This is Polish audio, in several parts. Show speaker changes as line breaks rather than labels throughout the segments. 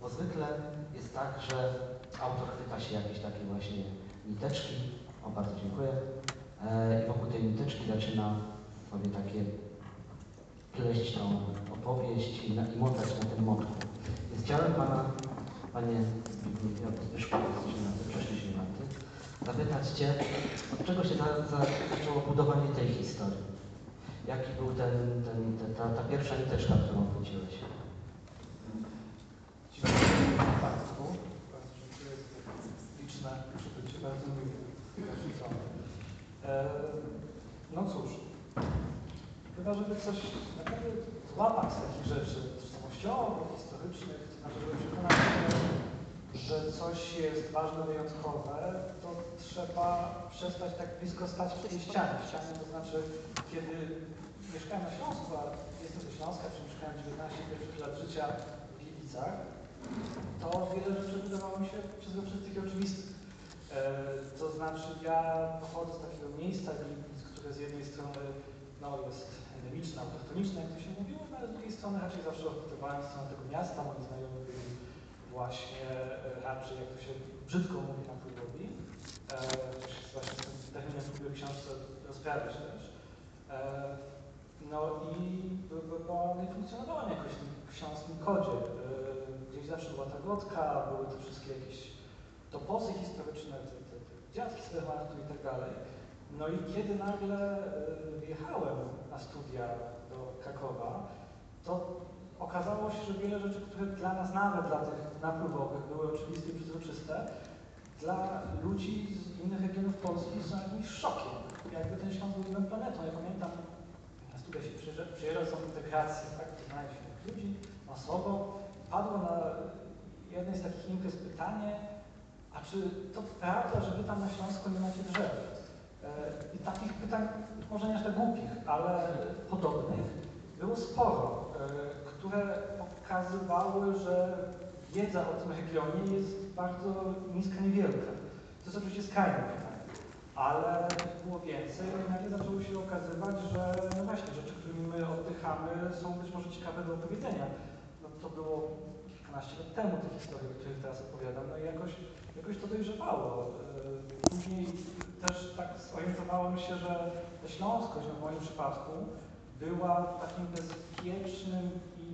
bo zwykle jest tak, że autor chwyta się jakiejś takiej właśnie niteczki, o bardzo dziękuję, e, i wokół tej niteczki zaczyna sobie takie pleść tą opowieść i, na, i motać na tym motku. Więc chciałem Pana, Panie Zbyszku, tym, przeszliśmy na tym, zapytać Cię, od czego się za, za, zaczęło budowanie tej historii? Jaki był ten, ten, ten, ta, ta pierwsza niteczka, którą chwyciłeś?
Dziękuję Państwu. Bardzo dziękuję za te liczne przybycie. Bardzo miłe. E, no cóż, chyba żeby coś naprawdę złapać z takich rzeczy tożsamościowych, historycznych, to znaczy żeby przekonać się, że coś jest ważne, wyjątkowe, to trzeba przestać tak blisko stać w tej ścianie. Ścianie to znaczy, kiedy mieszkałem na Śląsku, a jestem ze Śląska, czy mieszkałem 19 pierwszych lat życia w Gliwicach, to wiele rzeczy wydawało mi się przezroczystych i oczywistych. E, to znaczy, ja pochodzę z takiego miejsca, które z jednej strony no, jest endemiczne, autochtoniczne, jak to się mówiło, no, ale z drugiej strony raczej zawsze odpytywałem stronę tego miasta, moi znajomi byli właśnie e, raczej, jak to się brzydko mówi na Pływowi, e, właśnie z tym terminem próbuję w książce rozprawić też. E, no i bo nie funkcjonowałem jakoś w śląskim kodzie. Gdzieś zawsze była ta gotka, były te wszystkie jakieś toposy historyczne, te, te, te dziadki z Lewatu i tak dalej. No i kiedy nagle e, wyjechałem na studia do Krakowa, to okazało się, że wiele rzeczy, które dla nas, nawet dla tych napływowych, były oczywiste i przezroczyste, dla ludzi z innych regionów Polski są jakimś szokiem. Jakby ten Śląsk był inną planetą. Ja pamiętam, na studia się przyjeżdża, przyjeżdża są integracje, tak, poznaje się ludzi masowo. Padło na jednej z takich imprez pytanie, a czy to prawda, że wy tam na Śląsku nie macie drzew? E, I takich pytań, może nie aż tak głupich, ale podobnych, było sporo, e, które pokazywały, że wiedza o tym regionie jest bardzo niska, niewielka. To jest oczywiście skrajne pytanie, ale było więcej i nagle zaczęło się okazywać, że no właśnie, rzeczy, którymi my oddychamy są być może ciekawe do opowiedzenia. No, to było kilkanaście lat temu, te historie, o których teraz opowiadam, no i jakoś, jakoś to dojrzewało. E, później też tak zorientowałem się, że ta śląskość, no w moim przypadku, była takim bezpiecznym i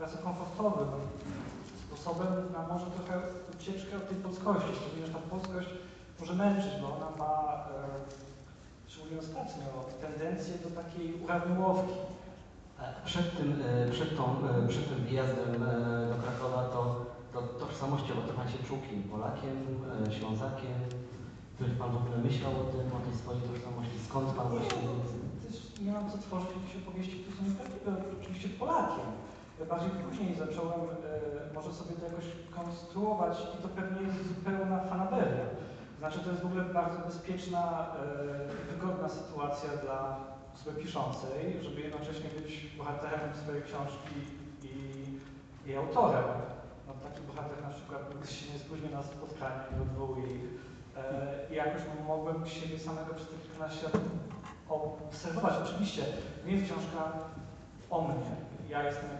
bardzo komfortowym sposobem na może trochę ucieczkę od tej polskości, że ta polskość może męczyć, bo ona ma, e, szczególnie ostatnio, tendencję do takiej urawniłowki.
Przed tym, e, przed, tą, e, przed tym wyjazdem do Krakowa to, to tożsamościowo to Pan się czuł kim? Polakiem, Ślązakiem? Czy Pan w ogóle myślał o tym, o tej swojej tożsamości? Skąd Pan właśnie...
Też nie mam co tworzyć jakieś opowieści, które są nieprawdziwe. Oczywiście Polakiem. Bardziej później zacząłem e, może sobie to jakoś konstruować i to pewnie jest zupełna fanaberia. Znaczy to jest w ogóle bardzo bezpieczna, e, wygodna sytuacja dla osoby piszącej, żeby jednocześnie być bohaterem swojej książki i, i autorem. No, taki bohater na przykład się nie spóźnia na spotkanie, nie odwołuje ich. E, I jakoś mogłem siebie samego przez te kilkanaście lat obserwować. Oczywiście nie jest książka o mnie. Ja jestem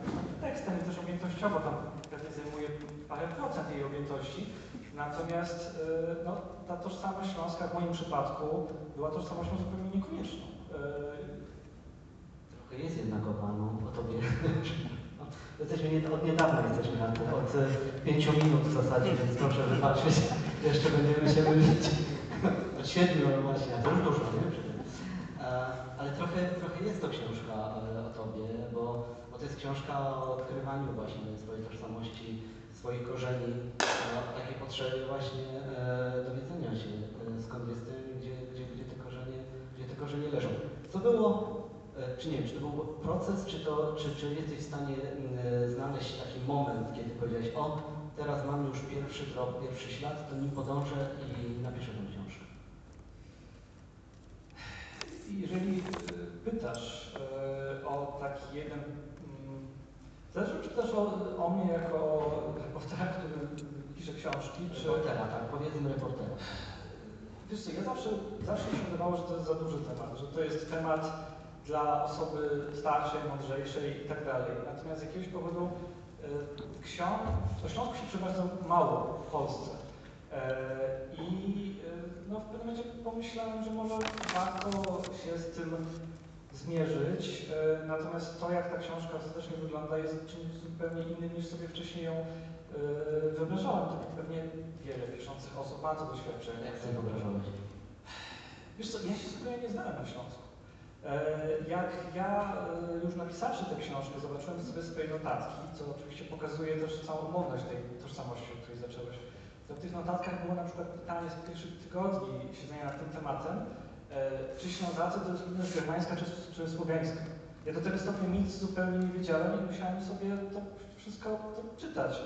tekstem i też objętościowo tam pewnie zajmuje parę procent jej objętości. Natomiast e, no, ta tożsamość śląska w moim przypadku była tożsamością zupełnie niekonieczną. E,
Trochę jest jednak o Panu, o Tobie. Jesteśmy nie, od niedawna jesteśmy na tym, od pięciu minut w zasadzie, więc proszę wybaczyć. Jeszcze będziemy się mylić. Od siedmiu no właśnie, a to już dużo, nie? Ale trochę, trochę jest to książka e, o Tobie, bo, bo to jest książka o odkrywaniu właśnie swojej tożsamości, swoich korzeni, o takiej potrzebie właśnie e, dowiedzenia się, e, skąd jestem, gdzie, gdzie, gdzie, te korzenie, gdzie te korzenie leżą. Co było E, czy nie wiem, czy to był proces, czy, to, czy, czy jesteś w stanie mm, znaleźć taki moment, kiedy powiedziałeś, o, teraz mam już pierwszy trop, pierwszy ślad, to nim podążę i napiszę tę książkę?
Jeżeli e, pytasz e, o taki jeden, mm, zależy czy też o, o mnie jako reportera, który pisze książki,
czy... Reportera, tak, powiedzmy reportera.
Wiesz co, ja zawsze, zawsze się wydawało, że to jest za duży temat, że to jest temat dla osoby starszej, mądrzejszej i tak dalej. Natomiast z jakiegoś powodu y, ksiąg, o Śląsku się przeważa mało w Polsce. E, I e, no, w pewnym momencie pomyślałem, że może warto się z tym zmierzyć. E, Natomiast to, jak ta książka ostatecznie wygląda, jest czymś zupełnie innym niż sobie wcześniej ją e, wyobrażałem. Tak jak pewnie wiele piszących osób ma to doświadczenie.
Jak sobie wyobrażałeś?
Wiesz co, ja się zupełnie nie znałem na Śląsku. E, Jak ja e, już napisawszy tę książkę, zobaczyłem sobie swoje notatki, co oczywiście pokazuje też całą umowność tej tożsamości, o której zacząłeś. To w tych notatkach było na przykład pytanie z pierwszych tygodni siedzenia nad tym tematem, e, czy Ślązacy to jest ludność germańska czy, czy słowiańska. Ja do tego stopnia nic zupełnie nie wiedziałem i musiałem sobie to wszystko to czytać.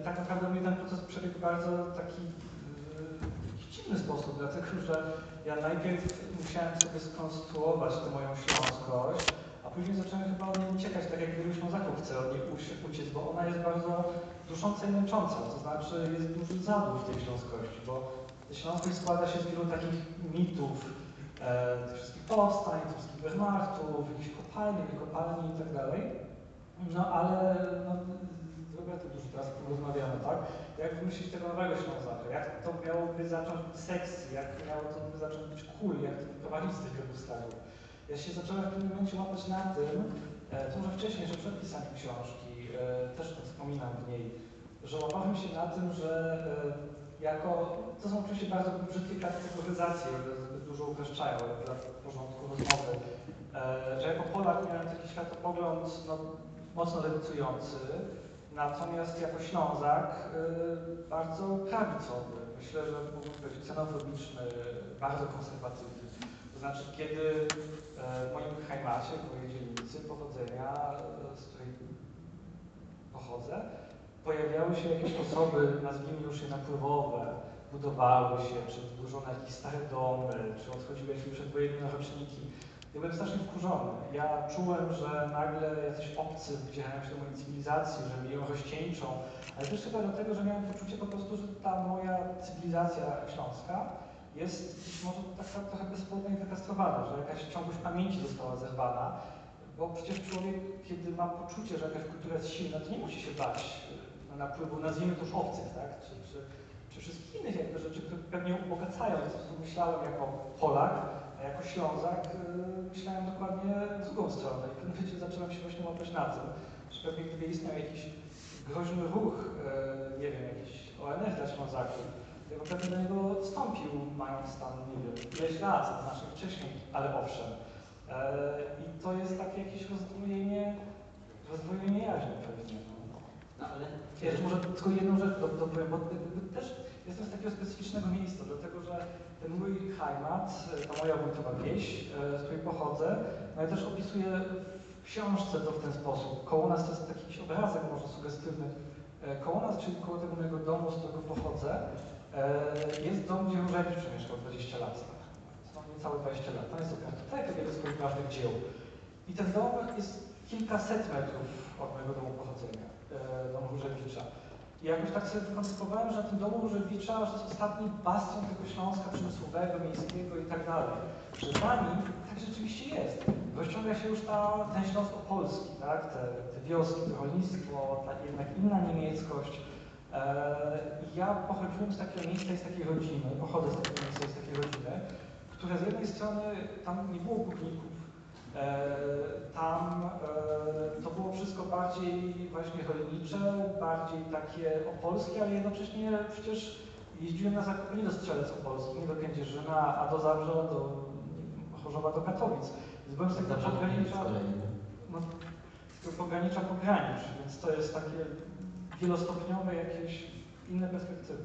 I tak naprawdę mnie ten proces przebiegł bardzo taki dziwny sposób, dlatego że ja najpierw musiałem sobie skonstruować tę moją śląskość, a później zacząłem chyba od niej uciekać, tak jak wielu Ślązaków chce od niej ucie- uciec, bo ona jest bardzo dusząca i męcząca, to znaczy jest duży zadół w tej śląskości, bo śląskość składa się z wielu takich mitów, e, tych wszystkich powstań, tych wszystkich Wehrmachtów, jakichś kopalni, niekopalni i tak dalej. No ale no, Robertem dużo teraz o tym rozmawiamy, tak? Jak wymyślić tego nowego Ślązaka? Jak to miałoby zacząć być sexy? Jak miało to by zacząć być cool? Jak to z tych starów? Ja się zacząłem w pewnym momencie łapać na tym, e, to może wcześniej, że przed pisaniem książki, e, też to wspominam w niej, że łapałem się na tym, że e, jako, to są oczywiście bardzo brzydkie kategoryzacje, zbyt dużo upraszczają dla porządku rozmowy, że jako Polak miałem taki światopogląd no, mocno lewicujący, natomiast jako Ślązak y, bardzo prawicowy. Myślę, że mógłbym powiedzieć xenofobiczny, bardzo konserwatywny. To znaczy, kiedy e, w moim hajmacie, w mojej dzielnicy pochodzenia, e, z której pochodzę, pojawiały się jakieś osoby, nazwijmy już je napływowe, budowały się, czy zburzono jakieś stare domy, czy odchodziły jakieś przedwojenne roczniki. Ja byłem strasznie wkurzony. Ja czułem, że nagle jacyś obcy wdzierają się do mojej cywilizacji, że mnie ją rozcieńczą, ale też chyba dlatego, że miałem poczucie po prostu, że ta moja cywilizacja śląska jest być może taka trochę bezpłodna i wykastrowana, że jakaś ciągłość pamięci została zerwana, bo przecież człowiek, kiedy ma poczucie, że jakaś kultura jest silna, to nie musi się bać e, napływu, nazwijmy to już obcych, tak? Czy, czy, czy wszystkich innych jakby rzeczy, które pewnie ubogacają. Co myślałem jako Polak, a jako Ślązak y, myślałem dokładnie w drugą stronę. I w pewnym momencie zacząłem się właśnie łapać na tym, że pewnie gdyby istniał jakiś groźny ruch, y, nie wiem, jakiś ONR dla Ślązaków, to ja pewnie do niego odstąpił, mając tam, nie wiem, ileś lat, znacznie wcześniej, ale owszem. E, I to jest takie jakieś rozdwojenie, rozdwojenie jaźni pewnie. Ja jeszcze może tylko jedną rzecz do- dopowiem, bo jakby też jestem z takiego specyficznego miejsca, dlatego że ten mój heimat, e, ta moja wojtowa wieś, z której pochodzę, no ja też opisuję w książce to w ten sposób. Koło nas to jest taki jakiś obrazek może sugestywny. E, Koło nas, czyli koło tego mojego domu, z którego pochodzę, e, jest dom, gdzie Różewicz przemieszkał 20 lat. No niecałe 20 lat. To jest to kartoteka, wiele swoich ważnych dzieł. I ten dom jest kilkaset metrów od mojego domu pochodzenia, domu Różewicza. I jakoś tak sobie wykonstruowałem, że na tym domu Różewicza że jest ostatni bastion tego Śląska przemysłowego, miejskiego i tak dalej. Że za nim tak rzeczywiście jest. Rozciąga się już ta, ten Śląsk opolski, tak? te, te wioski, to rolnictwo, ta jednak inna niemieckość. E, ja pochodziłem z takiego miejsca i z takiej rodziny, pochodzę z takiego miejsca z takiej rodziny, które z jednej strony tam nie było górników, E, Tam e, to było wszystko bardziej właśnie rolnicze, bardziej takie opolskie, ale jednocześnie przecież jeździłem na zakupy nie do Strzelec Opolski, nie do Kędzierzyna, a do Zabrza, do Chorzowa, do Katowic. Więc byłem z tego pogranicza, no, z tego pogranicza pogranicz, więc to jest takie wielostopniowe jakieś inne perspektywy.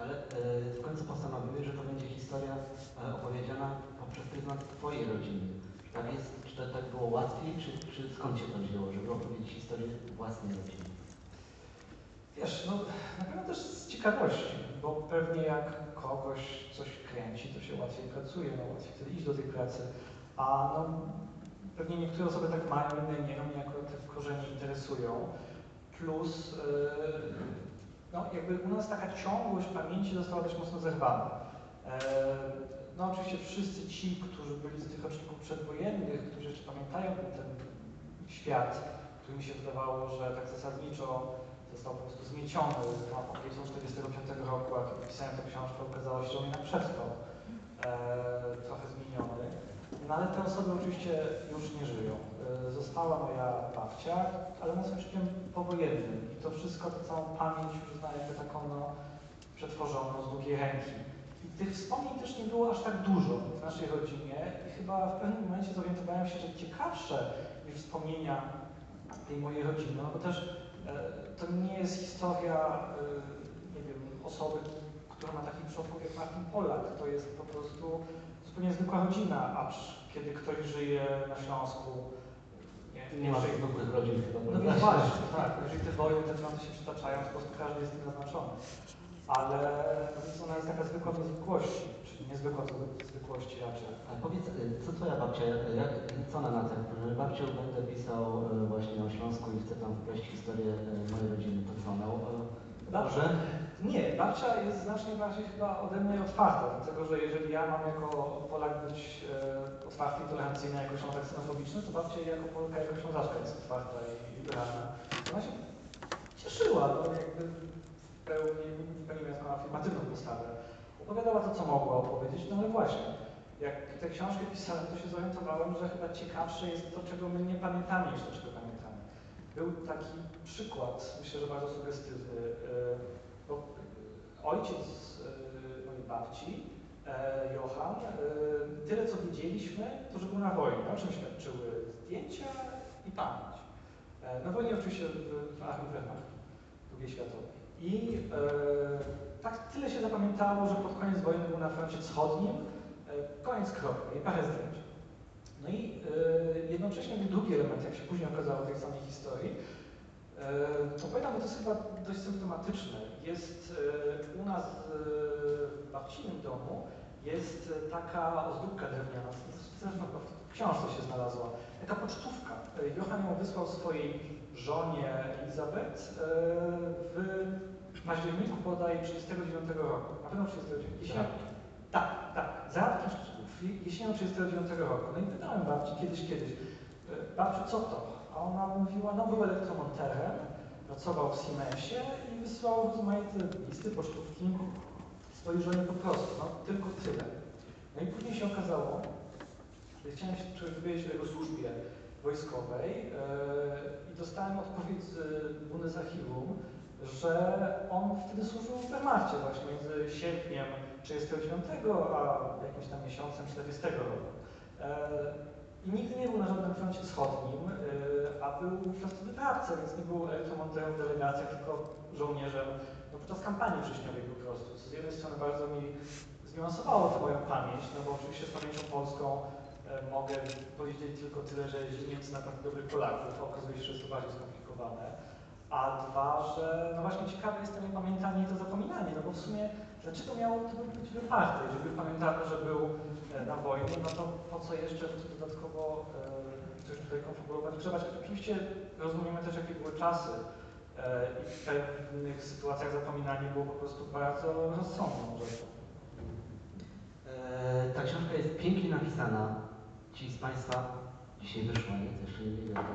Ale e, w końcu postanowiłeś, że to będzie historia e, opowiedziana poprzez pryzmat Twojej rodziny. Tak jest, czy to tak było łatwiej, czy, czy skąd się to wzięło, żeby opowiedzieć historię własnej rodziny?
Wiesz, no na pewno też z ciekawości, bo pewnie jak kogoś coś kręci, to się łatwiej pracuje, no łatwiej wtedy iść do tej pracy. A no, pewnie niektóre osoby tak mają, inne nie, mnie akurat te korzenie interesują. Plus, yy, no jakby u nas taka ciągłość pamięci została dość mocno zerwana. Yy, no oczywiście wszyscy ci, którzy byli z tych roczników przedwojennych, którzy jeszcze pamiętają ten, świat, który mi się wydawało, że tak zasadniczo został po prostu zmieciony tą apokalipsą 45 roku, a kiedy pisałem tę książkę, okazało się, że on jednak przetrwał e, trochę zmieniony. No ale te osoby oczywiście już nie żyją. E, Została moja babcia, ale ona jest oczywiście powojennym i to wszystko, tę całą pamięć już zna jakby taką no, przetworzoną z długiej ręki. Tych wspomnień też nie było aż tak dużo w naszej rodzinie i chyba w pewnym momencie zorientowałem się, że ciekawsze niż wspomnienia tej mojej rodziny, no bo też e, to nie jest historia, e, nie wiem, osoby, która ma takich przodków jak Martin Polak. To jest po prostu zupełnie zwykła rodzina, acz kiedy ktoś żyje na Śląsku, nie,
Nie ma
żyje-
zwykłych rodzin
no właśnie, tak. Jeżeli te wojny, te się przytaczają, to po prostu każdy jest tym zaznaczony. Ale ona jest taka zwykła w niezwykłości, czyli niezwykła w zwykłości raczej.
A powiedz, y, co twoja babcia, y, jak, co ona na to? że Babciu będę pisał y, właśnie o Śląsku i chcę tam wpleść historię mojej rodziny, to co ona? Może?
Nie, babcia jest znacznie bardziej chyba ode mnie otwarta, dlatego że jeżeli ja mam jako Polak być e, otwarty i tolerancyjny, jako Ślązak ksenofobiczny, to babcia jako Polka, jako Ślązaczka jest otwarta i liberalna. Ona się cieszyła, no jakby pełni, w pełni miała taką afirmatywną postawę. Opowiadała to, co mogła opowiedzieć, no ale właśnie, jak tę książkę pisałem, to się zorientowałem, że chyba ciekawsze jest to, czego my nie pamiętamy, niż to, czego pamiętamy. Był taki przykład, myślę, że bardzo sugestywny. e, bo ojciec e, mojej babci, e, Johan, e, tyle co widzieliśmy, to że był na wojnie, o czym świadczyły zdjęcia i pamięć. E, Na wojnie oczywiście w, Armii Wehrmachtu II światowej. I e, tak tyle się zapamiętało, że pod koniec wojny był na froncie wschodnim, e, koniec kropka i parę zdjęć. No i e, jednocześnie był drugi element, jak się później okazało tej samej historii. E, opowiadam, bo to jest chyba dość symptomatyczne. Jest e, u nas e, w babcinym domu jest e, taka ozdóbka drewniana, zresztą w książce się znalazła, taka pocztówka. E, Johan ją wysłał swojej żonie Elizabeth e, w październiku bodaj 39 roku. Na pewno 39. Jeśli, tak, tak. Zaradki w jesienią 39 roku. No i pytałem babci kiedyś, kiedyś, e, babciu, co to? A ona mówiła, no był elektromonterem, pracował w Siemensie i wysyłał rozmaite listy, pocztówki swojej żonie po prostu, no tylko tyle. No i później się okazało, że chciałem się dowiedzieć o jego służbie wojskowej e, dostałem odpowiedź z Bundesarchiwum, że on wtedy służył w Wehrmachcie właśnie między sierpniem 39 a jakimś tam miesiącem 40 roku. E, I nigdy nie był na żadnym froncie wschodnim, e, a był często wyprawcą, więc nie był elektromonterem w delegacjach, tylko żołnierzem no, podczas kampanii wrześniowej po prostu. Co z jednej strony bardzo mi zniuansowało to moją pamięć, no bo oczywiście z pamięcią polską mogę powiedzieć tylko tyle, że Niemcy naprawdę dobrych Polaków, okazuje się, że jest to bardziej skomplikowane. A dwa, że no właśnie ciekawe jest to niepamiętanie i to zapominanie, no bo w sumie dlaczego miało to być wyparte? Jeżeli pamiętamy, że był e, na wojnie, no to po co jeszcze dodatkowo e, coś tutaj konfigurować, grzebać? Oczywiście rozumiemy też, jakie były czasy e, i w pewnych sytuacjach zapominanie było po prostu bardzo rozsądną rzeczą.
E, ta książka jest pięknie napisana. Ci z Państwa dzisiaj wyszła, nie? Jeszcze nie wiedziałem.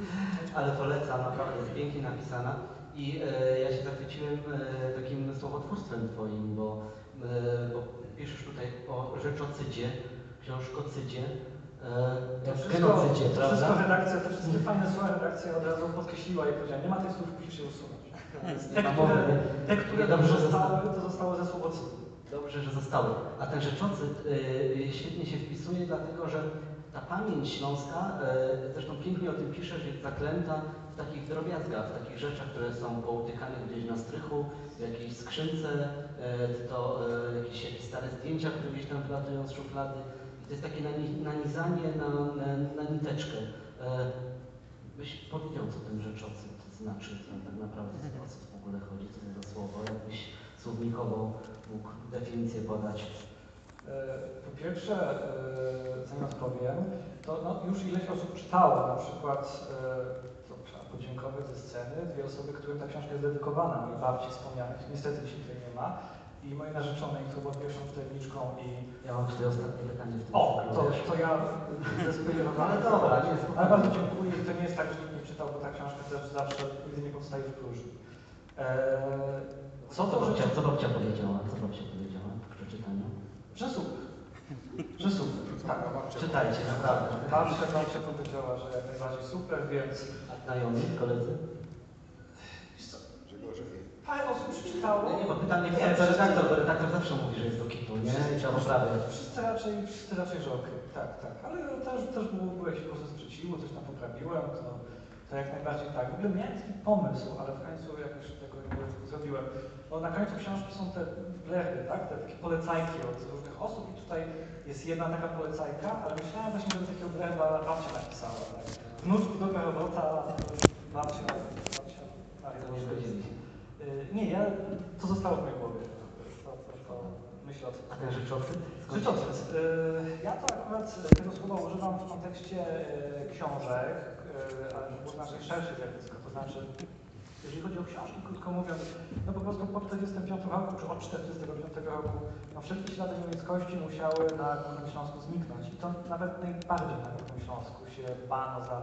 Ale polecam, naprawdę jest pięknie napisana. I e, ja się zachwyciłem e, takim słowotwórstwem Twoim, bo, e, bo piszesz tutaj o rzeczocydzie, książkocydzie, e,
To wszystko,
genocydzie,
to wszystko redakcja, te wszystkie fajne słowa redakcja od razu podkreśliła i powiedziała, nie ma tych słów, musisz je usunąć. Te, które, te, które
dobrze,
zostały, to zostało ze słowocydu.
Dobrze, że zostały. A ten rzeczocyd y, świetnie się wpisuje, dlatego że ta pamięć śląska, y, zresztą pięknie o tym piszesz, jest zaklęta w takich drobiazgach, w takich rzeczach, które są poutykane gdzieś na strychu, w jakiejś skrzynce, y, to y, jakieś, jakieś stare zdjęcia, które gdzieś tam wlatują z szuflady. I to jest takie nani- nanizanie na, na, na niteczkę. Y, byś powiedział, co ten rzeczocyd znaczy, co tak naprawdę, w ogóle chodzi, co to za słowo, jakbyś słownikowo mógł definicję podać.
E, Po pierwsze, e, zanim odpowiem, to no, już ileś osób czytało, na przykład, e, trzeba podziękować ze sceny, dwie osoby, którym ta książka jest dedykowana, mojej babci wspomnianych, niestety dzisiaj tutaj nie ma, i mojej narzeczonej, która była pierwszą czytelniczką i
Ja mam tutaj ostatnie pytanie w tym
o, to, to ja zespoilerowałem.
Ale dobra, nie,
Ale bardzo dziękuję. To nie jest tak, że nikt nie czytał, bo ta książka też zawsze nigdy nie powstaje w próżni. Eee,
Co to babcia, co babcia powiedziała? Co babcia powiedziała po przeczytaniu?
Że super. Że super. Tak.
Czytajcie, naprawdę.
Babcia, babcia powiedziała, że jak najbardziej super, więc
A znajomi, koledzy?
parę osób przeczytało.
No nie, bo pytanie
Nie, wszyscy-
redaktor, bo redaktor zawsze mówi, że jest do kitu, nie? I trzeba poprawiać.
Wszyscy raczej, wszyscy raczej, że okej, tak, tak. Ale też, też było, było jakieś głosy sprzeciwu, coś tam poprawiłem, to, to jak najbardziej tak. W ogóle miałem taki pomysł, ale w końcu jakoś tego zrobiłem. Bo na końcu książki są te blerdy, tak? Te takie polecajki od różnych osób i tutaj jest jedna taka polecajka, ale myślałem właśnie, że takiego blerda babcia napisała, tak? Wnuczku dobra robota, babcia, babcia, tak,
To nie.
Y, Nie, ja, to zostało w mojej głowie. To, to, to myślę o tym.
A ten? Skąd-
Życiocys. Y, Ja to akurat tego słowa używam w kontekście y, książek, y, ale znacznie szersze zjawisko. To znaczy, jeżeli chodzi o książki, krótko mówiąc, no po prostu po 45 roku, czy od 45 roku, no wszelkie ślady niemieckości musiały na Górnym Śląsku zniknąć. I to nawet najbardziej na Górnym Śląsku się bano za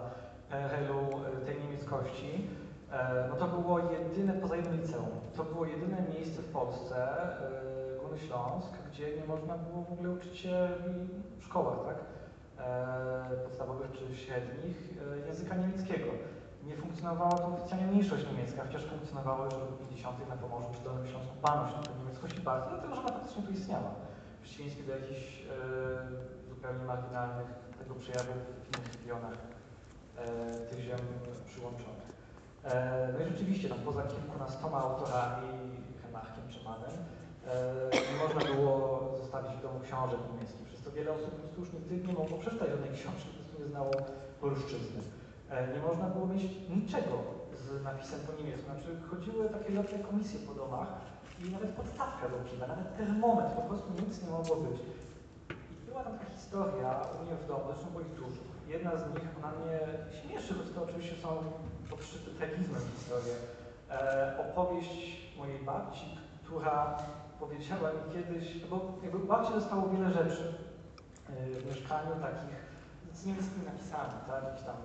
PRL-u y, tej niemieckości. E, No to było jedyne, poza jednym liceum, to było jedyne miejsce w Polsce, e, Górny Śląsk, gdzie nie można było w ogóle uczyć się w szkołach, tak? E, podstawowych czy średnich, e, języka niemieckiego. Nie funkcjonowała to oficjalnie mniejszość niemiecka, chociaż funkcjonowało już w 50. na Pomorzu czy Dolnym Śląsku się tej niemieckości bardzo, dlatego że ona faktycznie tu istniała. Przeciwieństwie do jakichś e, zupełnie marginalnych tego przejawu w innych regionach e, tych ziem przyłączonych. E, No i rzeczywiście, tam poza kilkunastoma autorami, Henachkiem czy Manem, e, nie można było zostawić w domu książek niemieckich. Przez to wiele osób już nigdy nie mogło przeczytać żadnej książki, po prostu nie znało polszczyzny. E, Nie można było mieć niczego z napisem po niemiecku. Znaczy chodziły takie letnie komisje po domach i nawet podstawka do piwa, nawet termometr, po prostu nic nie mogło być. I była tam taka historia u mnie w domu, zresztą było ich dużo. Jedna z nich, ona mnie śmieszy, choć to oczywiście są podszyte tragizmem historie. E, opowieść mojej babci, która powiedziała mi kiedyś, bo jakby babci zostało wiele rzeczy w mieszkaniu takich z niemieckimi napisami, tak? Jakiś tam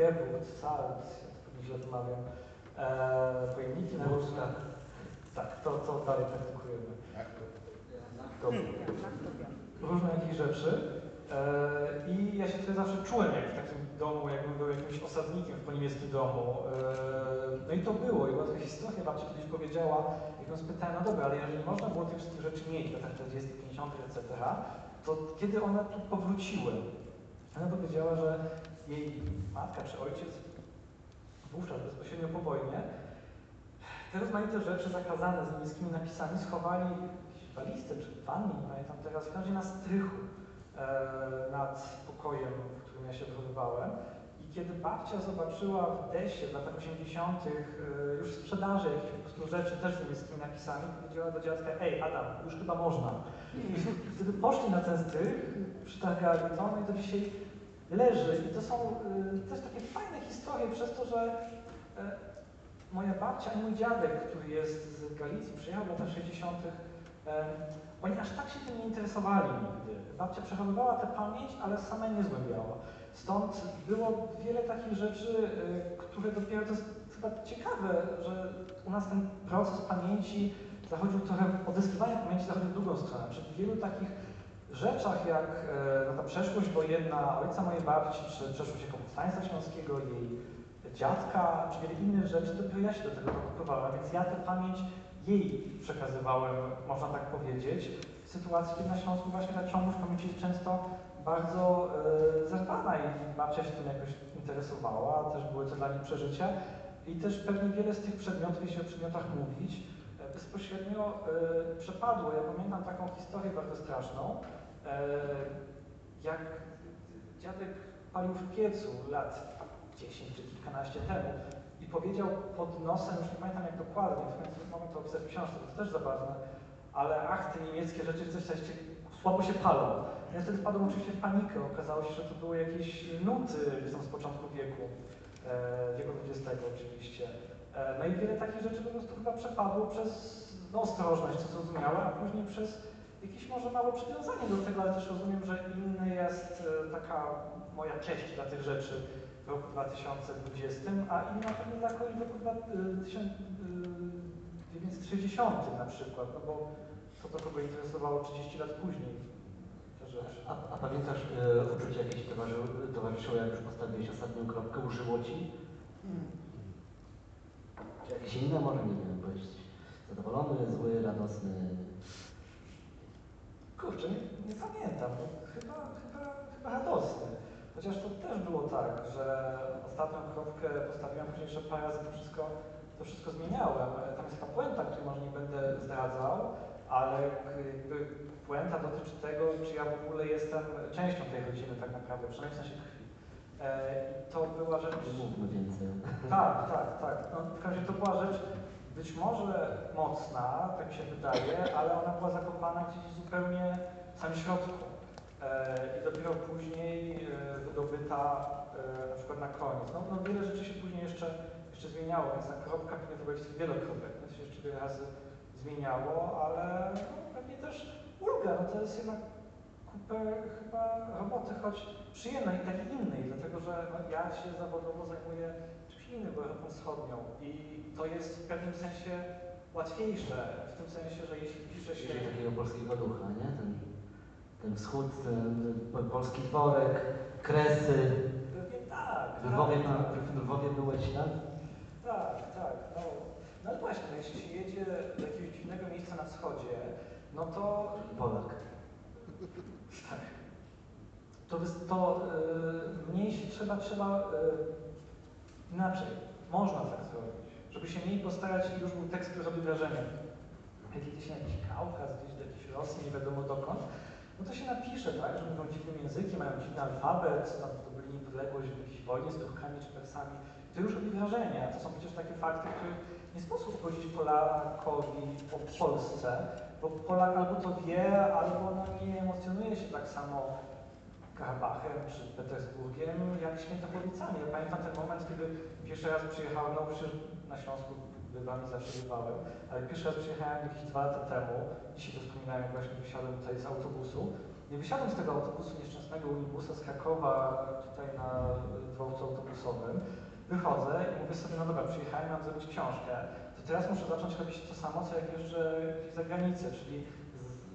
Geburt, pewnie źle wymawiam, e, pojemniki na różne. Tak, to, to dalej praktykujemy. Dobrze różne jakieś rzeczy. E, I ja się tutaj zawsze czułem jak w takim domu, jakbym był jakimś osadnikiem w poniemieckim domu. E, No i to było. I była taka historia, babcia kiedyś powiedziała, jak ją spytałem, no dobra, ale jeżeli można było tych wszystkich rzeczy mieć w latach 40., 50., etc., to kiedy one tu powróciły? Ona powiedziała, że jej matka czy ojciec wówczas bezpośrednio po wojnie te rozmaite rzeczy zakazane z niemieckimi napisami schowali w walizce czy w wannie, nie pamiętam teraz, w każdym razie na strychu e, nad pokojem, w którym ja się wychowywałem. I kiedy babcia zobaczyła w Desie w latach 80. E, już w sprzedaży jakichś po prostu rzeczy też z niemieckimi napisami, powiedziała do dziadka, ej Adam, już chyba można. I wtedy poszli na ten strych, przytargali to, no i to dzisiaj leży. I to są e, też takie fajne historie przez to, że e, moja babcia i mój dziadek, który jest z Galicji, przyjechał w latach 60., e, oni aż tak się tym nie interesowali nigdy. Babcia przechowywała tę pamięć, ale sama nie zgłębiała. Stąd było wiele takich rzeczy, e, które dopiero, to jest chyba ciekawe, że u nas ten proces pamięci zachodził trochę, odzyskiwanie pamięci zachodził w drugą stronę. Przy wielu takich rzeczach, jak e, no, ta przeszłość wojenna ojca mojej babci, czy przeszłość jako powstańca śląskiego, jej dziadka, czy wiele innych rzeczy, dopiero ja się do tego dokopywałem, więc ja tę pamięć jej przekazywałem, można tak powiedzieć, w sytuacji, kiedy na Śląsku właśnie ta ciągłość pamięci jest często bardzo e, zerwana i babcia się tym jakoś interesowała, też były to dla niej przeżycia i też pewnie wiele z tych przedmiotów, jeśli o przedmiotach mówić, e, bezpośrednio e, przepadło. Ja pamiętam taką historię bardzo straszną, jak dziadek palił w piecu lat 10 czy kilkanaście temu i powiedział pod nosem, już nie pamiętam jak dokładnie, w końcu mamy to opisać w książce, to też zabawne, ale ach, te niemieckie rzeczy coś, coś słabo się palą. Ja wtedy wpadłem oczywiście w panikę, okazało się, że to były jakieś nuty z początku wieku, e, wieku XX oczywiście. E, no i wiele takich rzeczy po prostu chyba przepadło przez no, ostrożność, co zrozumiałe, a później przez jakieś może małe przywiązanie do tego, ale też rozumiem, że inny jest e, taka moja cześć dla tych rzeczy w roku 2020, a inna pewnie dla kolei w roku dwa- y, tysiąc- y, 1960 na przykład, no bo to, to kogo interesowało 30 lat później.
A, a pamiętasz y, uczucie jakieś towarzy, towarzyszyło, jak już postawiłeś ostatnią kropkę, użyło ci? Czy jakieś inne może, nie wiem, byłeś zadowolony, zły, radosny?
Kurczę, nie, nie pamiętam. Chyba, chyba, chyba radosny. Chociaż to też było tak, że ostatnią kropkę postawiłem, później jeszcze parę razy to wszystko, to wszystko zmieniałem. Tam jest taka puenta, której może nie będę zdradzał, ale jakby puenta dotyczy tego, czy ja w ogóle jestem częścią tej rodziny tak naprawdę, przynajmniej w sensie krwi. E, to była rzecz...
Nie mówmy więcej.
Tak, tak, tak. No, w każdym razie to była rzecz być może mocna, tak się wydaje, ale ona była zakopana gdzieś zupełnie w samym środku. E, I dopiero później e, wydobyta e, na przykład na koniec. No, no wiele rzeczy się później jeszcze, jeszcze zmieniało, więc ta kropka pewnie to będzie wiele kropek, więc się jeszcze wiele razy zmieniało, ale no, pewnie też ulga, no to jest jednak kupę chyba roboty, choć przyjemnej takiej innej, dlatego że no, ja się zawodowo zajmuję czymś innym, Europą Wschodnią i to jest w pewnym sensie łatwiejsze, w tym sensie, że jeśli pisze się...
Czyli takiego polskiego ducha, nie? Ten, ten wschód, ten po- polski dworek, kresy.
Pewnie tak.
W Lwowie,
tak,
pan,
tak.
w Lwowie byłeś, tak?
Tak, tak. No, no ale właśnie, no, jeśli się jedzie do jakiegoś dziwnego miejsca na wschodzie, no to
Polak.
Tak. To, to y, mniej się trzeba, trzeba y, inaczej, można tak zrobić, żeby się mniej postarać i już był tekst, który robi wrażenie. Jak jedzie się na jakiś Kaukaz, gdzieś do jakiejś Rosji, nie wiadomo dokąd, no to się napisze, tak, że mówią dziwnym językiem, mają dziwny alfabet, tam zdobyli niepodległość w jakiejś wojnie z Turkami czy Persami. To już robi wrażenie. a To są przecież takie fakty, których nie sposób powiedzieć Polakowi o Polsce, bo Polak albo to wie, albo no nie emocjonuje się tak samo Karabachem czy Petersburgiem, jak Świętokowicami. Ja pamiętam ten moment, kiedy pierwszy raz przyjechałem, no przecież na Śląsku bywam i zawsze bywałem, ale pierwszy raz przyjechałem jakieś dwa lata temu, dzisiaj to wspominałem, właśnie wysiadłem tutaj z autobusu. Nie wysiadłem z tego autobusu nieszczęsnego unibusa z Krakowa tutaj na dworcu autobusowym. Wychodzę i mówię sobie, no dobra, przyjechałem, mam zrobić książkę. To teraz muszę zacząć robić to samo, co jak jeżdżę gdzieś za granicę, czyli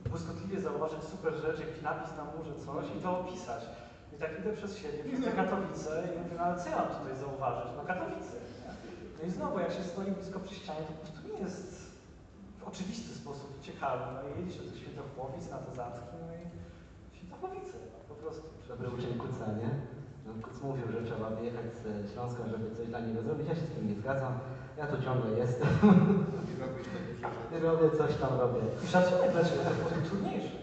błyskotliwie zauważyć super rzecz, jakiś napis na murze, coś i to opisać. I tak idę przez siebie, przez te Katowice i mówię, no ale co ja mam tutaj zauważyć? No Katowice. Nie? No i znowu, jak się stoi blisko przy ścianie, to po prostu nie jest w oczywisty sposób ciekawy. No i jedzie się do Świętochłowic, na te Zacki, no i Świętochłowice, no, po prostu.
Dobry uczeń Kuca, nie? No, Kuc mówił, że trzeba wyjechać z Śląska, żeby coś dla niego zrobić. Ja się z tym nie zgadzam. Ja tu ciągle jestem.
Robisz rzeczy.
robię coś tam robię.
I szacunek dla Ciebie, to jest trudniejsze.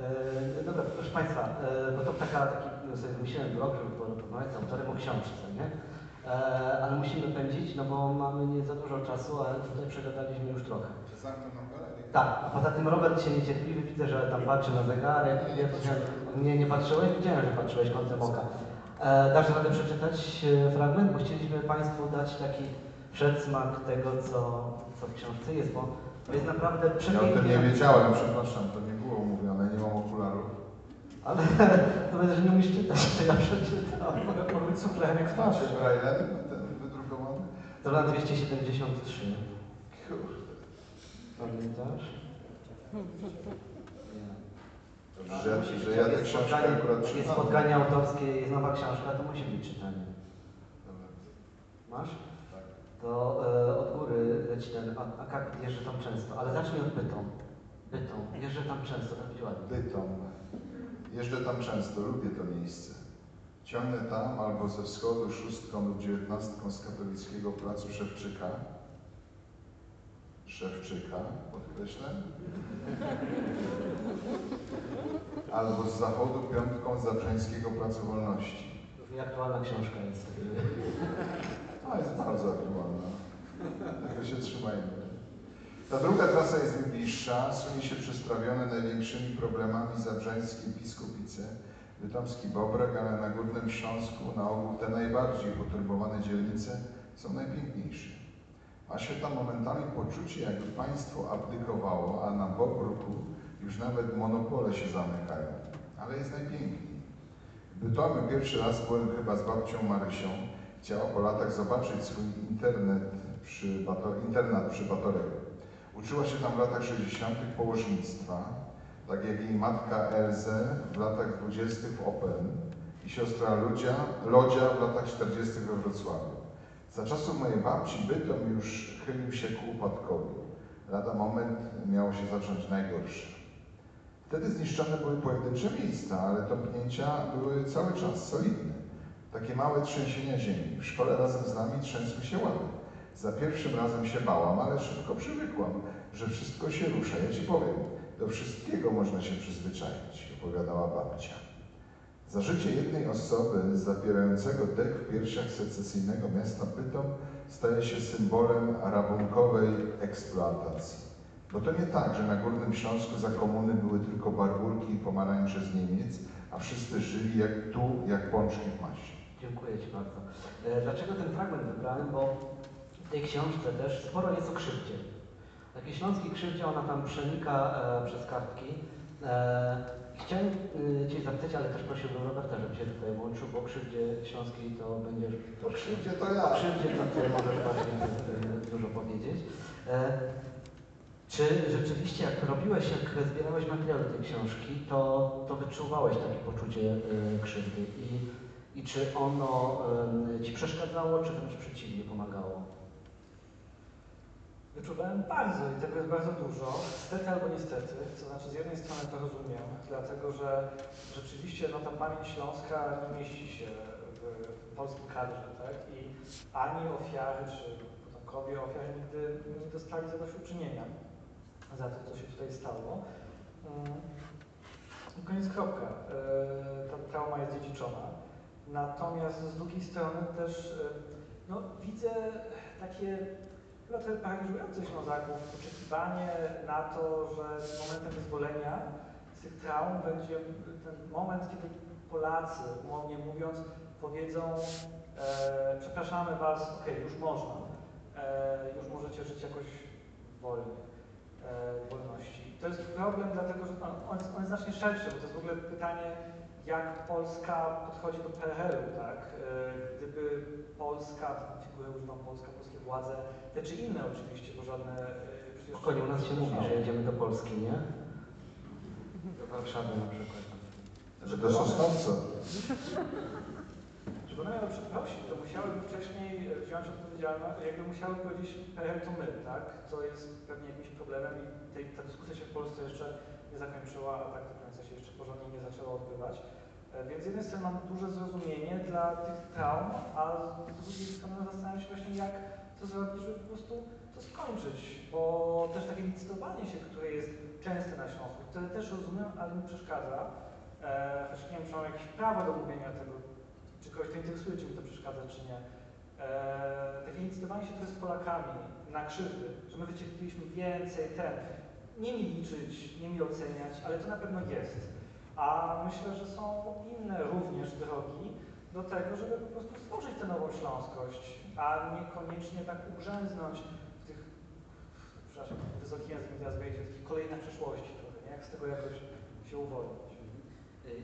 E, dobra, proszę Państwa, e, bo to taka, taki no, sobie wymyśliłem blog, żeby porozmawiać z autorem o książce, nie? E, ale musimy pędzić, no bo mamy nie za dużo czasu, ale tutaj przegadaliśmy już trochę. Tak, a poza tym Robert się niecierpliwy, widzę, że tam patrzy na zegarek. Ja-
patrzyłem.
nie, nie patrzyłeś? Widziałem, że patrzyłeś kątem oka. E, dasz radę przeczytać e, fragment? Bo chcieliśmy Państwu dać taki przedsmak tego, co, co w książce jest, bo to jest naprawdę
Ja o
przepięknie.
tym nie wiedziałem, przepraszam, to nie było mówione, nie mam okularów.
Ale to będę, że nie umiesz czytać, to ja przeczytam.
Powiedz suplem jak znaczy.
Braille'em ten wydrukowany?
To na 273.
Kurde.
Pamiętasz? Nie.
Że, że ja tę
jest
książkę
spotkanie-
akurat
Jak jest
czytam.
spotkanie autorskie, jest nowa książka, to musi być czytanie.
Dobra,
Masz?
tak.
To e, od góry leci ten a- akapit, jeżdżę tam często, ale zacznij od bytą. Bytą, jeżdżę tam często, tak ładnie.
Bytom. Jeżdżę tam często, lubię to miejsce. Ciągnę tam albo ze wschodu szóstką lub dziewiętnastką z katowickiego placu Szewczyka. Szewczyka, podkreślę. Albo z zachodu piątką z Zabrzeńskiego Placu Wolności.
Nieaktualna książka jest.
A, jest bardzo aktualna. Tego się trzymajmy. Ta druga trasa jest bliższa, sunie się przez trawione największymi problemami zabrzeńskie Piskupice, Bytomski Bobrek, ale na Górnym Śląsku na ogół te najbardziej poturbowane dzielnice są najpiękniejsze. Ma się tam momentami poczucie, jakby państwo abdykowało, a na Bobruku już nawet monopole się zamykają. Ale jest najpiękniej. W pierwszy raz byłem chyba z babcią Marysią. Chciała po latach zobaczyć swój internet przy Bato, internat przy Batoregu. Uczyła się tam w latach 60. położnictwa, tak jak jej matka Elze w latach 20. w Opel i siostra Ludzia, Lodzia w latach 40. we Wrocławiu. Za czasów mojej babci Bytom już chylił się ku upadkowi. Lada moment miało się zacząć najgorsze. Wtedy zniszczone były pojedyncze miejsca, ale tąpnięcia były cały czas solidne. Takie małe trzęsienia ziemi. W szkole razem z nami trzęsły się ławy. Za pierwszym razem się bałam, ale szybko przywykłam, że wszystko się rusza. Ja ci powiem, do wszystkiego można się przyzwyczaić, opowiadała babcia. Za życie jednej osoby zapierającego dech w piersiach secesyjnego miasta Bytom staje się symbolem rabunkowej eksploatacji. Bo to nie tak, że na Górnym Śląsku za komuny były tylko barbulki i pomarańcze z Niemiec, a wszyscy żyli jak tu, jak pączki w masie.
Dziękuję Ci bardzo. E, Dlaczego ten fragment wybrałem? Bo w tej książce też sporo jest o krzywdzie. Takiej śląskiej krzywdzie ona tam przenika e, przez kartki. E, chciałem e, Cię zapytać, ale też prosiłbym Roberta, żeby się tutaj włączył, bo o krzywdzie śląskiej to będziesz...
To krzywdzie to
O
ja.
krzywdzie to Ty możesz bardziej e, dużo powiedzieć. E, Czy rzeczywiście, jak robiłeś, jak zbierałeś materiał do tej książki, to, to wyczuwałeś takie poczucie e, krzywdy i, i czy ono em, Ci przeszkadzało, czy wręcz przeciwnie pomagało?
Wyczuwałem bardzo i tego jest bardzo dużo, stety albo niestety, to znaczy z jednej strony to rozumiem, dlatego że rzeczywiście no, ta pamięć śląska nie mieści się w polskim kadrze, tak? I ani ofiary, czy potomkowie ofiar nigdy nie dostali zadośćuczynienia za to, co się tutaj stało. Mm. Koniec kropka. Yy, Ta trauma jest dziedziczona. Natomiast z drugiej strony też yy, no, widzę takie trochę paraliżujące Ślązaków oczekiwanie na to, że momentem wyzwolenia z tych traum będzie ten moment, kiedy Polacy, umownie mówiąc, powiedzą e, przepraszamy Was, okej, już można, e, już możecie żyć jakoś wolniej, e, wolności. To jest problem, dlatego że on, on, jest, on jest znacznie szerszy, bo to jest w ogóle pytanie, jak Polska podchodzi do PRL-u, tak? E, Gdyby Polska, używam Polska, polskie władze, te czy inne oczywiście, bo żadne e.
Spokojnie, u nas się mówi, że jedziemy do Polski, nie? Do Warszawy na przykład.
Że do Sosnowca.
Żeby one miały przeprosić, to musiałyby wcześniej wziąć odpowiedzialność, jakby musiały powiedzieć PRL to my, tak? Co jest pewnie jakimś problemem i tej, ta dyskusja się w Polsce jeszcze nie zakończyła, a tak do końca się jeszcze porządnie nie zaczęła odbywać. E, Więc z jednej strony mam duże zrozumienie dla tych traum, a z drugiej strony zastanawiam się właśnie jak to zrobić, żeby po prostu to skończyć, bo też takie licytowanie się, które jest częste na Śląsku, które też rozumiem, ale mi przeszkadza, e, choć nie wiem, czy mam jakieś prawo do mówienia tego, czy kogoś to interesuje, czy mi to przeszkadza, czy nie. E, takie licytowanie się trochę z Polakami na krzywdy, że my wyciągnęliśmy więcej, ten, nie mi liczyć, nie mi oceniać, ale to na pewno jest. A myślę, że są inne również drogi do tego, żeby po prostu stworzyć tę nową śląskość, a niekoniecznie tak ugrzęznąć w tych, przepraszam, wysoki język teraz wejdzie, w takich kolejnych przeszłości trochę, nie? Jak z tego jakoś się uwolnić.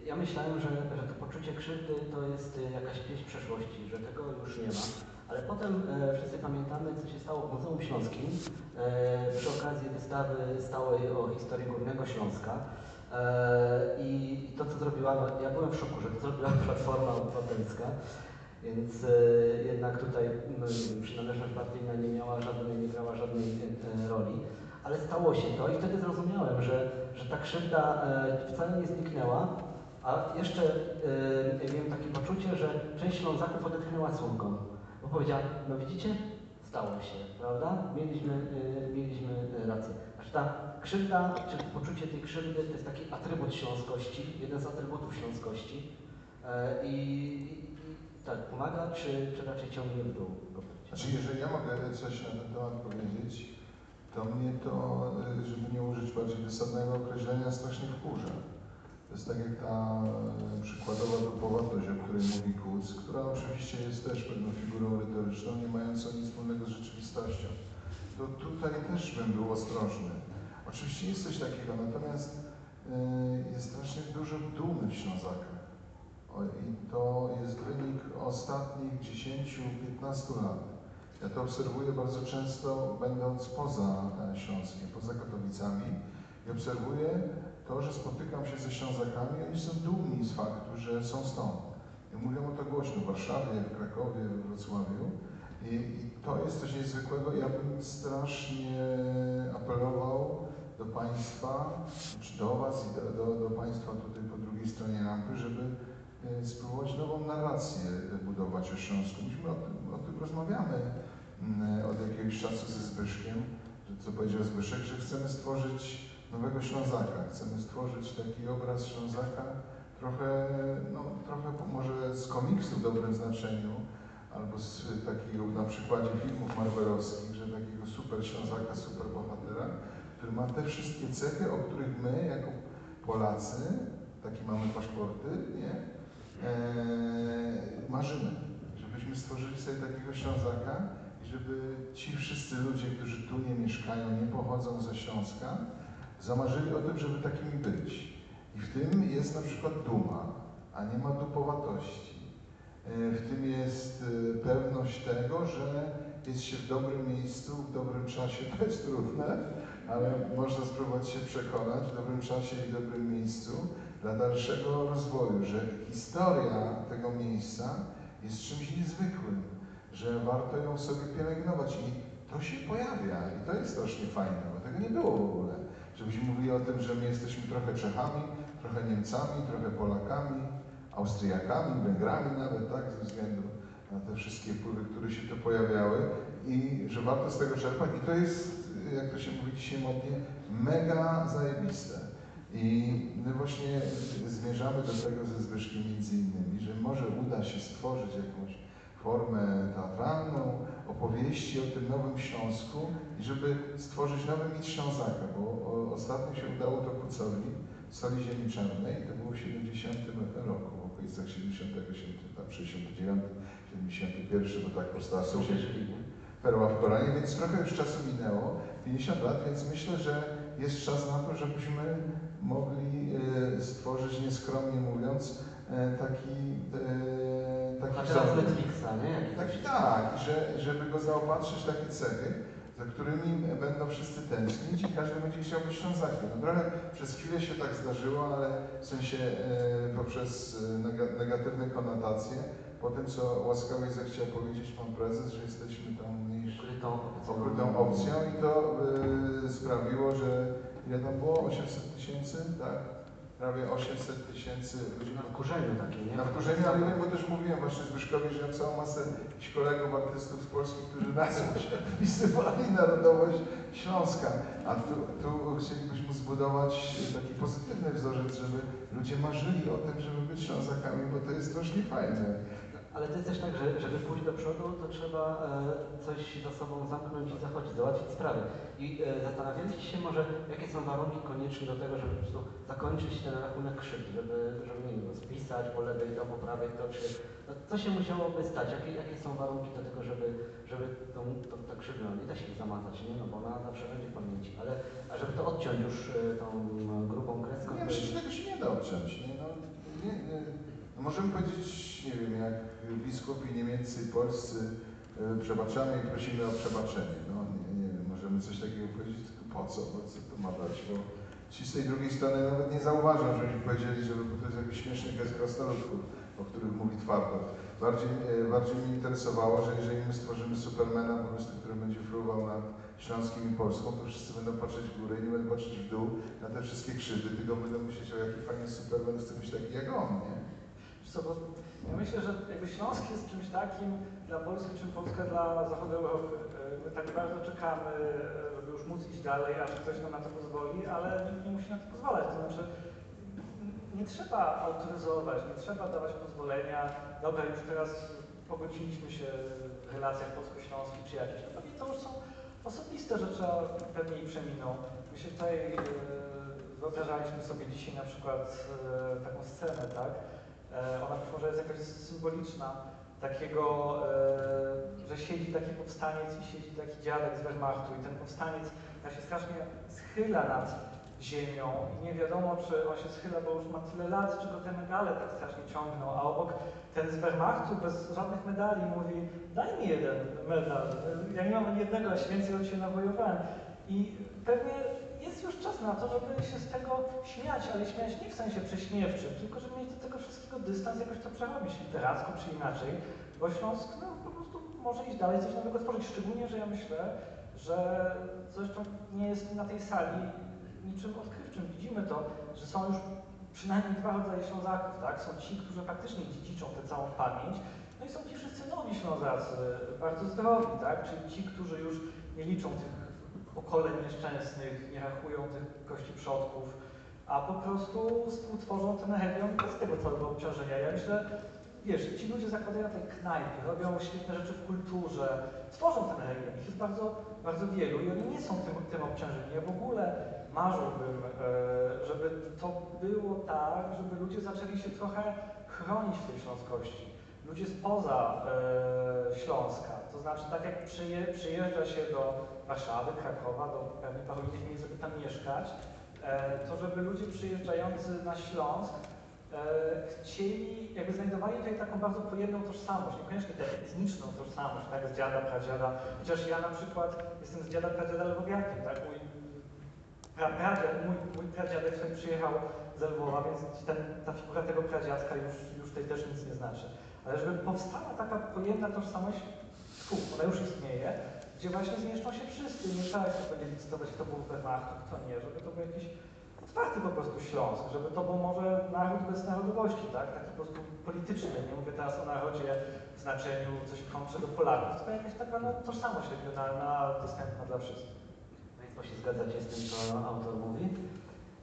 Ja myślałem, że, że to poczucie krzywdy to jest y, jakaś pieśń przeszłości, że tego już nie ma. Ale potem e, wszyscy pamiętamy, co się stało w Muzeum Śląskim e, przy okazji wystawy stałej o historii Górnego Śląska. E, I to, co zrobiła, no, ja byłem w szoku, że to zrobiła Platforma Obywatelska, więc e, jednak tutaj no, przynależność partyjna nie miała żadnej, nie grała żadnej e, roli. Ale stało się to i wtedy zrozumiałem, że, że ta krzywda wcale nie zniknęła, a jeszcze miałem takie poczucie, że część Ślązaków odetchnęła słomką. Bo powiedziała, no widzicie, stało się, prawda? Mieliśmy, mieliśmy rację. Znaczy ta krzywda, czy poczucie tej krzywdy to jest taki atrybut śląskości, jeden z atrybutów śląskości. E, I, i, tak, pomaga, czy, czy raczej ciągnie w dół?
Znaczy, jeżeli ja mogę coś na ten temat powiedzieć, to mnie to, y, żeby nie użyć bardziej wysadnego określenia, strasznie wkurza. To jest tak jak ta y, przykładowa dupowatość, o której mówi Kuc, która oczywiście jest też pewną figurą retoryczną, nie mającą nic wspólnego z rzeczywistością. to tutaj też bym był ostrożny. Oczywiście jest coś takiego, natomiast y, jest strasznie dużo dumy w Ślązakach. I to jest wynik ostatnich 10-15 lat. Ja to obserwuję bardzo często, będąc poza e, Śląskiem, poza Katowicami i obserwuję to, że spotykam się ze Ślązakami, oni są dumni z faktu, że są stąd. I mówią o to głośno w Warszawie, w Krakowie, w Wrocławiu. I, I to jest coś niezwykłego. Ja bym strasznie apelował do Państwa, czy do Was i do, do, do Państwa tutaj po drugiej stronie rampy, żeby e, spróbować nową narrację budować o Śląsku. Myśmy o tym, o tym rozmawiamy mm, od jakiegoś czasu ze Zbyszkiem, że co powiedział Zbyszek, że chcemy stworzyć nowego Ślązaka. Chcemy stworzyć taki obraz Ślązaka trochę, no, trochę może z komiksu w dobrym znaczeniu, albo z takiego na przykładzie filmów marvelowskich, że takiego super Ślązaka, super bohatera, który ma te wszystkie cechy, o których my jako Polacy, takie mamy paszporty, nie? Eee, marzymy, żebyśmy stworzyli sobie takiego Ślązaka i żeby ci wszyscy ludzie, którzy tu nie mieszkają, nie pochodzą ze Śląska, zamarzyli o tym, żeby takimi być. I w tym jest na przykład duma, a nie ma dupowatości. E, W tym jest e, pewność tego, że jest się w dobrym miejscu, w dobrym czasie. To jest trudne, ale można spróbować się przekonać w dobrym czasie i dobrym miejscu dla dalszego rozwoju, że historia tego miejsca jest czymś niezwykłym, że warto ją sobie pielęgnować. I to się pojawia i to jest strasznie fajne, bo tego nie było w ogóle. Żebyśmy mówili o tym, że my jesteśmy trochę Czechami, trochę Niemcami, trochę Polakami, Austriakami, Węgrami nawet, tak, ze względu na te wszystkie wpływy, które się tu pojawiały. I że warto z tego czerpać. I to jest, jak to się mówi dzisiaj modnie, mega zajebiste. I my właśnie zmierzamy do tego ze Zbyszkiem między innymi, że może uda się stworzyć jakąś formę teatralną, opowieści o tym Nowym Śląsku i żeby stworzyć nowy mit Ślązaka, bo ostatnio się udało to Kucowi w Soli Ziemi Czarnej, to było w 70 roku, w okolicach 77, tam 69, 71, bo tak powstała? Perła w Koranie, więc trochę już czasu minęło, 50 lat, więc myślę, że jest czas na to, żebyśmy mogli e, stworzyć, nieskromnie mówiąc, e, taki, e, taki
teraz
ząbek.
Netflixa, nie?
Tak,
taki-
tak, że, żeby go zaopatrzyć w takie cechy, za którymi będą wszyscy tęsknić i każdy będzie chciał być Ślązakiem. No trochę przez chwilę się tak zdarzyło, ale w sensie poprzez nega- negatywne konotacje, po tym co łaskawie zechciał powiedzieć pan prezes, że jesteśmy mniejszą
Ukrytą opcją.
ukrytą opcją i to e, sprawiło, że ile tam było? 800 tysięcy, tak? Prawie 800 tysięcy ludzi
Na wkurzeniu takie, nie?
na wkurzeniu, ale nie, bo też mówiłem właśnie Zbyszkowi, że mam całą masę kolegów artystów z Polski, którzy nazwą się wpisywali narodowość Śląska. A tu, tu chcielibyśmy zbudować taki pozytywny wzorzec, żeby ludzie marzyli o tym, żeby być Ślązakami, bo to jest strasznie fajne.
Ale to jest też tak, że żeby pójść do przodu, to trzeba e, coś za sobą zamknąć i zachodzić, załatwić sprawy. I e, zastanawialiście się może, jakie są warunki konieczne do tego, żeby po prostu zakończyć ten rachunek krzywd, żeby, żeby nie wiem, spisać po lewej to, po prawej to, czy no, co się musiałoby stać, jakie, jakie są warunki do tego, żeby, żeby tą, tą, tą krzywdę, no nie da się jej zamazać, nie? No bo ona zawsze będzie w pamięci, ale a żeby to odciąć już e, tą grubą kreską,
Nie, że tego się nie da obciąć. Nie? No, nie, nie. No, możemy powiedzieć, nie wiem, jak biskupi niemieccy polscy e, przebaczamy i prosimy o przebaczenie. No nie, nie wiem, możemy coś takiego powiedzieć, tylko po co, po co to ma dać, bo ci z tej drugiej strony nawet nie zauważą, żebyśmy powiedzieli, że to jest jakiś śmieszny gest krasnoludków, o których mówi twardo. Bardziej, e, bardziej mnie interesowało, że jeżeli my stworzymy Supermana po prostu, który będzie fruwał nad Śląskiem i Polską, to wszyscy będą patrzeć w górę i nie będą patrzeć w dół na te wszystkie krzywdy, tylko będą myśleć, o jaki fajny Superman, chcę być taki jak on, nie?
Co, ja myślę, że jakby Śląsk jest czymś takim dla Polski, czym Polska dla zachodu Europy. E, My tak bardzo czekamy, e, żeby już móc iść dalej, aż ktoś nam na to pozwoli, ale nie musi na to pozwalać. To znaczy, nie trzeba autoryzować, nie trzeba dawać pozwolenia. Dobra, już teraz pogodziliśmy się w relacjach polsko-śląskich czy jakichś. No pewnie to już są osobiste rzeczy, pewnie i przeminą. My się tutaj e, wyobrażaliśmy sobie dzisiaj na przykład e, taką scenę, tak? E, Ona być może jest jakaś symboliczna, takiego, e, że siedzi taki powstaniec i siedzi taki dziadek z Wehrmachtu i ten powstaniec się strasznie schyla nad ziemią i nie wiadomo, czy on się schyla, bo już ma tyle lat, czy go te medale tak strasznie ciągną, a obok ten z Wehrmachtu bez żadnych medali mówi, daj mi jeden medal, ja nie mam ani jednego, a więcej od się nawojowałem. I pewnie jest już czas na to, żeby się z tego śmiać, ale śmiać nie w sensie prześmiewczym, tylko żeby mieć do tego wszystkiego dystans, jakoś to przerobić literacko czy inaczej, bo Śląsk no, po prostu może iść dalej, coś nowego tworzyć, szczególnie, że ja myślę, że zresztą nie jest na tej sali niczym odkrywczym. Widzimy to, że są już przynajmniej dwa rodzaje Ślązaków, tak? Są ci, którzy faktycznie dziedziczą tę całą pamięć, no i są ci wszyscy nowi Ślązacy, bardzo zdrowi, tak? Czyli ci, którzy już nie liczą tych pokoleń nieszczęsnych, nie rachują tych kości przodków, a po prostu współtworzą ten region bez tego całego obciążenia. Ja myślę, wiesz, ci ludzie zakładają te knajpy, robią świetne rzeczy w kulturze, tworzą ten region. Ich jest bardzo, bardzo wielu i oni nie są tym, tym obciążeni. Ja w ogóle marzyłbym, e, żeby to było tak, żeby ludzie zaczęli się trochę chronić tej śląskości. Ludzie spoza e, Śląska, to znaczy tak jak przyje, przyjeżdża się do Warszawy, Krakowa, do pewnie paru innych miejsc, żeby tam mieszkać, e, to żeby ludzie przyjeżdżający na Śląsk e, chcieli, jakby znajdowali tutaj taką bardzo pojemną tożsamość, niekoniecznie tę etniczną tożsamość, tak, z dziada, pradziada, chociaż ja na przykład jestem z dziada, pradziada Lwowiakiem, tak, mój mój, mój pradziadek sobie przyjechał z Lwowa, więc ten, ta figura tego pradziadka już, już tutaj też nic nie znaczy. Ale żeby powstała taka pojemna tożsamość, fu, ona już istnieje, gdzie właśnie zmieszczą się wszyscy, nie trzeba się będzie licytować, kto był w Wehrmachtu, kto nie, żeby to był jakiś otwarty po prostu Śląsk, żeby to był może naród bez narodowości, tak, taki po prostu polityczny, nie mówię teraz o narodzie w znaczeniu coś kontrze do Polaków, tylko jakaś taka no, tożsamość regionalna, dostępna dla wszystkich.
Państwo się zgadzacie z tym, co autor mówi?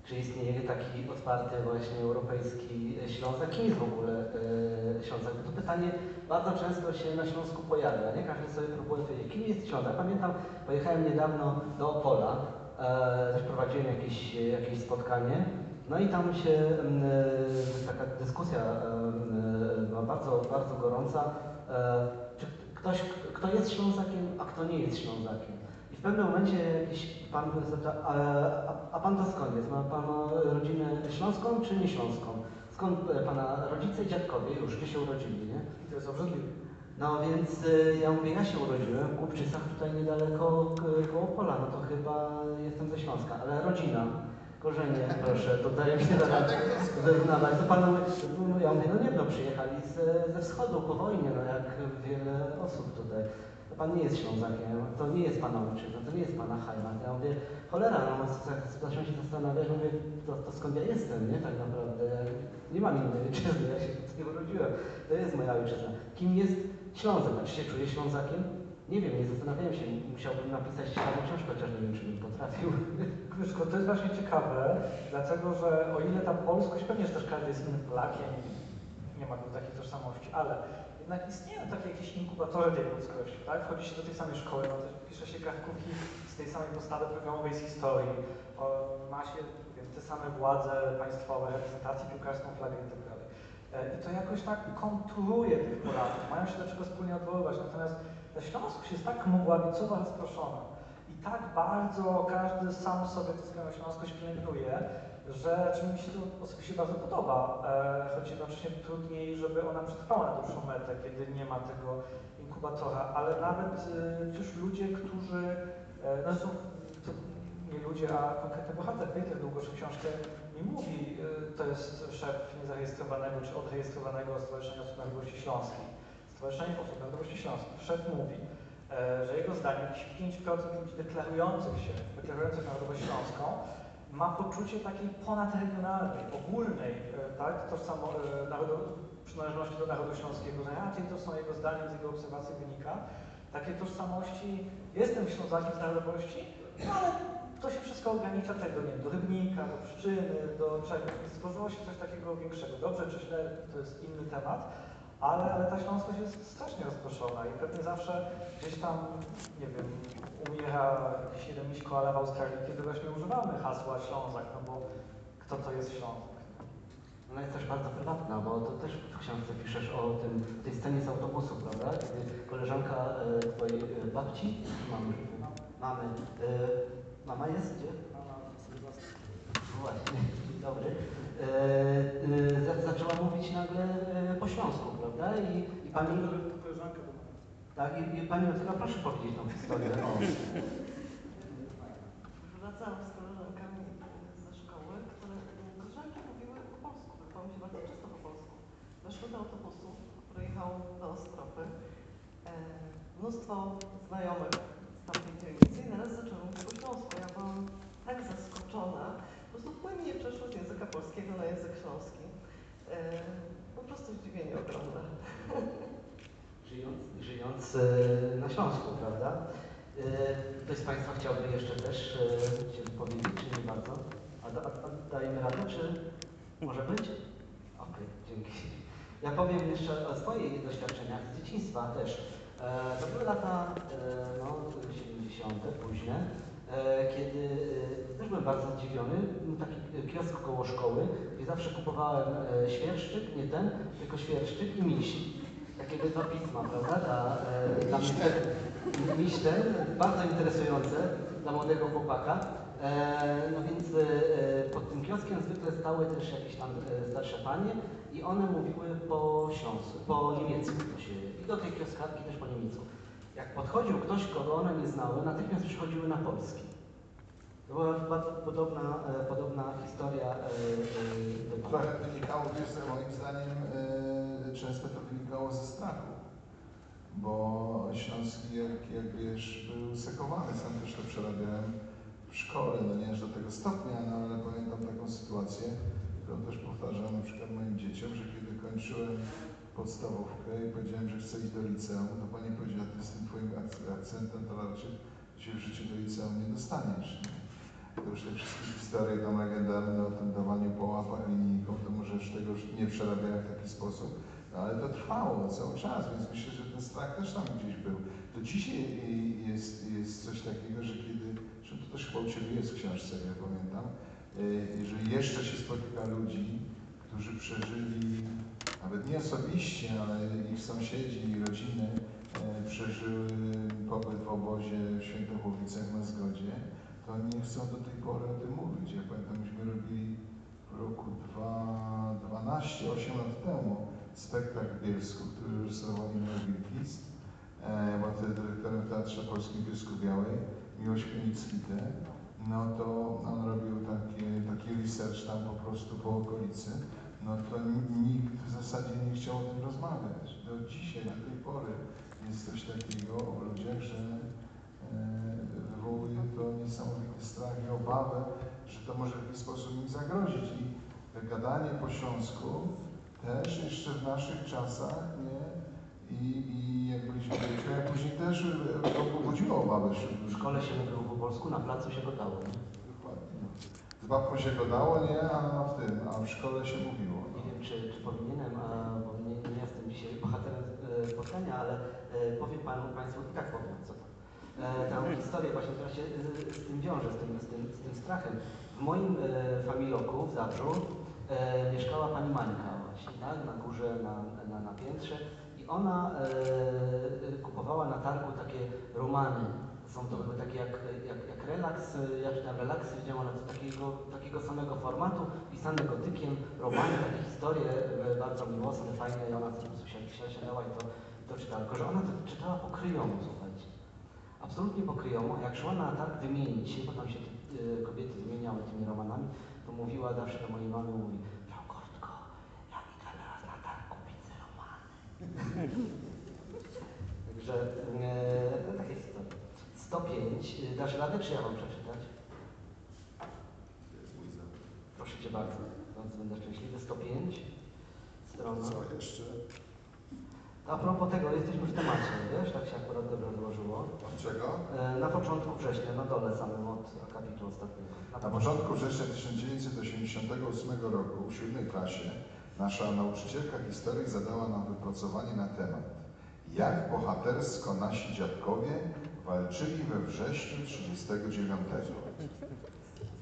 Czy istnieje taki otwarty właśnie europejski Ślązak? Kim jest w ogóle e, Ślązak? To pytanie bardzo często się na Śląsku pojawia, nie? Każdy sobie próbuje powiedzieć, kim jest Ślązak? Pamiętam, pojechałem niedawno do Opola, e, też prowadziłem jakieś, jakieś spotkanie, no i tam się m, e, taka dyskusja e, m, była bardzo, bardzo gorąca, e, czy ktoś, kto jest Ślązakiem, a kto nie jest Ślązakiem. W pewnym momencie jakiś pan zapyta, a, a, pan to skąd jest? Ma pan rodzinę śląską czy nie śląską? Skąd pana rodzice i dziadkowie już, gdzie się urodzili, nie?
I to jest obrzydliwe.
No więc y, ja mówię, ja się urodziłem w Głubczycach, tutaj niedaleko koło Pola, no to chyba jestem ze Śląska, ale rodzina, korzenie, proszę, tutaj mi się zaraz zeznawać. To panu, ja mówię, no nie no, przyjechali ze, ze wschodu po wojnie, no jak wiele osób tutaj. Pan nie jest Ślązakiem, to nie jest pana ojczyzna, to nie jest pana heimat. Ja mówię, cholera, no zacząłem się zastanawiać, mówię, to, to skąd ja jestem, nie, tak naprawdę. Nie mam innej ojczyzny, ja się nie urodziłem. To jest moja ojczyzna. Kim jest Ślązak? Czy się czuję Ślązakiem? Nie wiem, nie zastanawiałem się. Musiałbym napisać ciekawą książkę, chociaż nie wiem, czy bym potrafił.
Kryszko, to jest właśnie ciekawe, dlatego że o ile ta polskość, pewnie też każdy jest innym Polakiem, nie ma tu takiej tożsamości, ale jednak istnieją takie jakieś inkubatory tej polskości, tak? Wchodzi się do tej samej szkoły, no, pisze się kartkówki z tej samej podstawy programowej z historii, o, ma się wiem, te same władze państwowe, reprezentację piłkarską, flagę i tak dalej. E, I to jakoś tak konturuje tych Polaków, mają się do czego wspólnie odwoływać, natomiast ta śląskość jest tak mgławicowa, rozproszona, i tak bardzo każdy sam sobie tę swoją śląskość pielęgnuje, czy mi się to osobiście bardzo podoba, e, choć jednocześnie trudniej, żeby ona przetrwała na dłuższą metę, kiedy nie ma tego inkubatora, ale nawet przecież ludzie, którzy, e, no zresztą to nie ludzie, a konkretny bohater Peter Długosz książkę mi mówi, e, to jest szef niezarejestrowanego czy odrejestrowanego Stowarzyszenia Osób Narodowości Śląskiej. Stowarzyszenie Osób Narodowości Śląskiej. Szef mówi, e, że jego zdaniem jakieś 5% ludzi deklarujących się, deklarujących narodowość śląską ma poczucie takiej ponadregionalnej, ogólnej, e, tak, tożsamo, e, narodu, przynależności do narodu śląskiego. że Raczej to są jego zdaniem, z jego obserwacji wynika. Takie tożsamości, jestem Ślązakiem z narodowości, no ale to się wszystko ogranicza tego, nie do Rybnika, do Pszczyny, do czegoś. Stworzyło się coś takiego większego. Dobrze czy źle, to jest inny temat. Ale, ale ta śląskość jest strasznie rozproszona i pewnie zawsze gdzieś tam, nie wiem, umiera jakiś jeden miś koala w Australii, kiedy właśnie używamy hasła Ślązak, no bo kto to jest Ślązak?
No Ona jest też bardzo prywatna, bo to też w książce piszesz o tym, tej scenie z autobusu, prawda? Kiedy koleżanka e, twojej e, babci, mamy, mamy, e, mama jest gdzie?
Mama.
No Właśnie, dzień dobry. E, e, za- zaczęła mówić nagle e, po śląsku, prawda? I, i pani, tak, i, i pani Jacka, proszę powiedzieć tą historię. O.
Wracałam z koleżankami ze szkoły, które koleżanki mówiły po polsku, wydawało mi się bardzo często po polsku. Weszły do autobusu, który jechał do Ostropy. E, mnóstwo znajomych z tamtej dzielnicy i naraz zaczęły mówić po śląsku. Ja byłam tak zaskoczona, po prostu płynnie przeszło z języka polskiego na język śląski. E, po prostu zdziwienie ogromne.
Żyjąc, żyjąc e, na Śląsku, prawda? E, Ktoś z Państwa chciałby jeszcze też się wypowiedzieć, czy nie bardzo? A, da- a, radę, czy może być? Okej, dzięki. Ja powiem jeszcze o swoich doświadczeniach z dzieciństwa też. To były lata no, 70. późne, kiedy e, też byłem bardzo zdziwiony. Był taki kiosk koło szkoły, gdzie zawsze kupowałem e, świerszczyk, nie ten, tylko świerszczyk i misi takiego dwa pisma, prawda, dla, e, dla mnie. Miś ten, bardzo interesujące dla młodego chłopaka. E, no więc e, pod tym kioskiem zwykle stały też jakieś tam e, starsze panie i one mówiły po śląsku, po niemiecku. I do tej kioskarki też po niemiecku. Jak podchodził ktoś, kogo one nie znały, natychmiast przechodziły na polski. To była podobna, e, podobna historia e.
Trochę wynikało, wiesz, moim zdaniem e, często to wynikało ze strachu, bo Śląski, jak, jak wiesz, był sekowany, sam też to przerabiałem w szkole, no nie aż do tego stopnia, no ale pamiętam taką sytuację, którą też powtarzam na przykład moim dzieciom, że kiedy kończyłem podstawówkę i powiedziałem, że chcę iść do liceum, to pani powiedziała, ty z tym twoim ak- akcentem to raczej się w życiu do liceum nie dostaniesz. Nie? To już te wszystkie historie tam legendarne o tym dawaniu po łapach linijką, to może już tego nie przerabiałem w taki sposób, no, ale to trwało cały czas, więc myślę, że ten strach też tam gdzieś był. To dzisiaj jest, jest coś takiego, że kiedy, że to też chyba u Ciebie jest w książce, ja pamiętam, y, że jeszcze się spotyka ludzi, którzy przeżyli, nawet nie osobiście, ale ich sąsiedzi i rodziny e, przeżyły pobyt w obozie w Świętochłowicach na zgodzie, to nie chcą do tej pory o tym mówić. Ja pamiętam, myśmy robili w roku 2012, 8 lat temu, spektakl w Bielsku, który reżyserował Imre Wilkis. E, była wtedy dyrektorem Teatrze Polskim Bielsku Białej, Miłość Kunicki-Te. No to on robił taki, taki research tam po prostu po okolicy. No to ni- nikt w zasadzie nie chciał o tym rozmawiać. Do dzisiaj, do tej pory jest coś takiego o ludziach, że e, wywołuje to niesamowity strach i obawę, że to może w jakiś sposób im zagrozić. I to gadanie po śląsku też jeszcze w naszych czasach, nie? I, i jak byliśmy dziećmi, później też e, to budziło obawę
W szkole się mówiło po polsku, na placu się gotało.
Z babką się gadało, nie? A w tym, a w szkole się mówiło.
Nie wiem, czy, czy powinienem, a, bo nie, nie jestem dzisiaj bohaterem e, spotkania, ale e, powiem panu, Państwu, i tak powiem, co to. E, tę historię właśnie, która się e, z tym wiąże, z tym, z tym, z tym strachem. W moim e, familioku w Zabrzu e, mieszkała pani Mańka właśnie, tak, na górze, na, na, na piętrze i ona e, e, kupowała na targu takie romany. Są to były takie jak, jak, jak relaks, ja czytam relaksy, widziałam one takiego, takiego samego formatu, pisane gotykiem, romany, takie historie e, bardzo miłosne, fajne i ona po prostu się się siadała i to, to czytała. Tylko, że ona to czytała po słuchajcie. Absolutnie po jak szła na targ wymienić się, bo tam się te, kobiety wymieniały tymi romanami, to mówiła zawsze do mojej mamy, mówi, Małgortko, ja idę teraz na targ kupić romany. Także e, takie. 105, e, dasz radę, czy ja mam przeczytać? Proszę Cię bardzo, bardzo będę szczęśliwy. 105, strona.
Co jeszcze?
A propos tego, jesteśmy w temacie, wiesz, tak się akurat dobrze złożyło.
Od czego?
E, Na początku września, na dole samym od akapitu ostatniego.
Na początku września 1988 roku w siódmej klasie nasza nauczycielka historii zadała nam wypracowanie na temat jak bohatersko nasi dziadkowie walczyli we wrześniu 1939.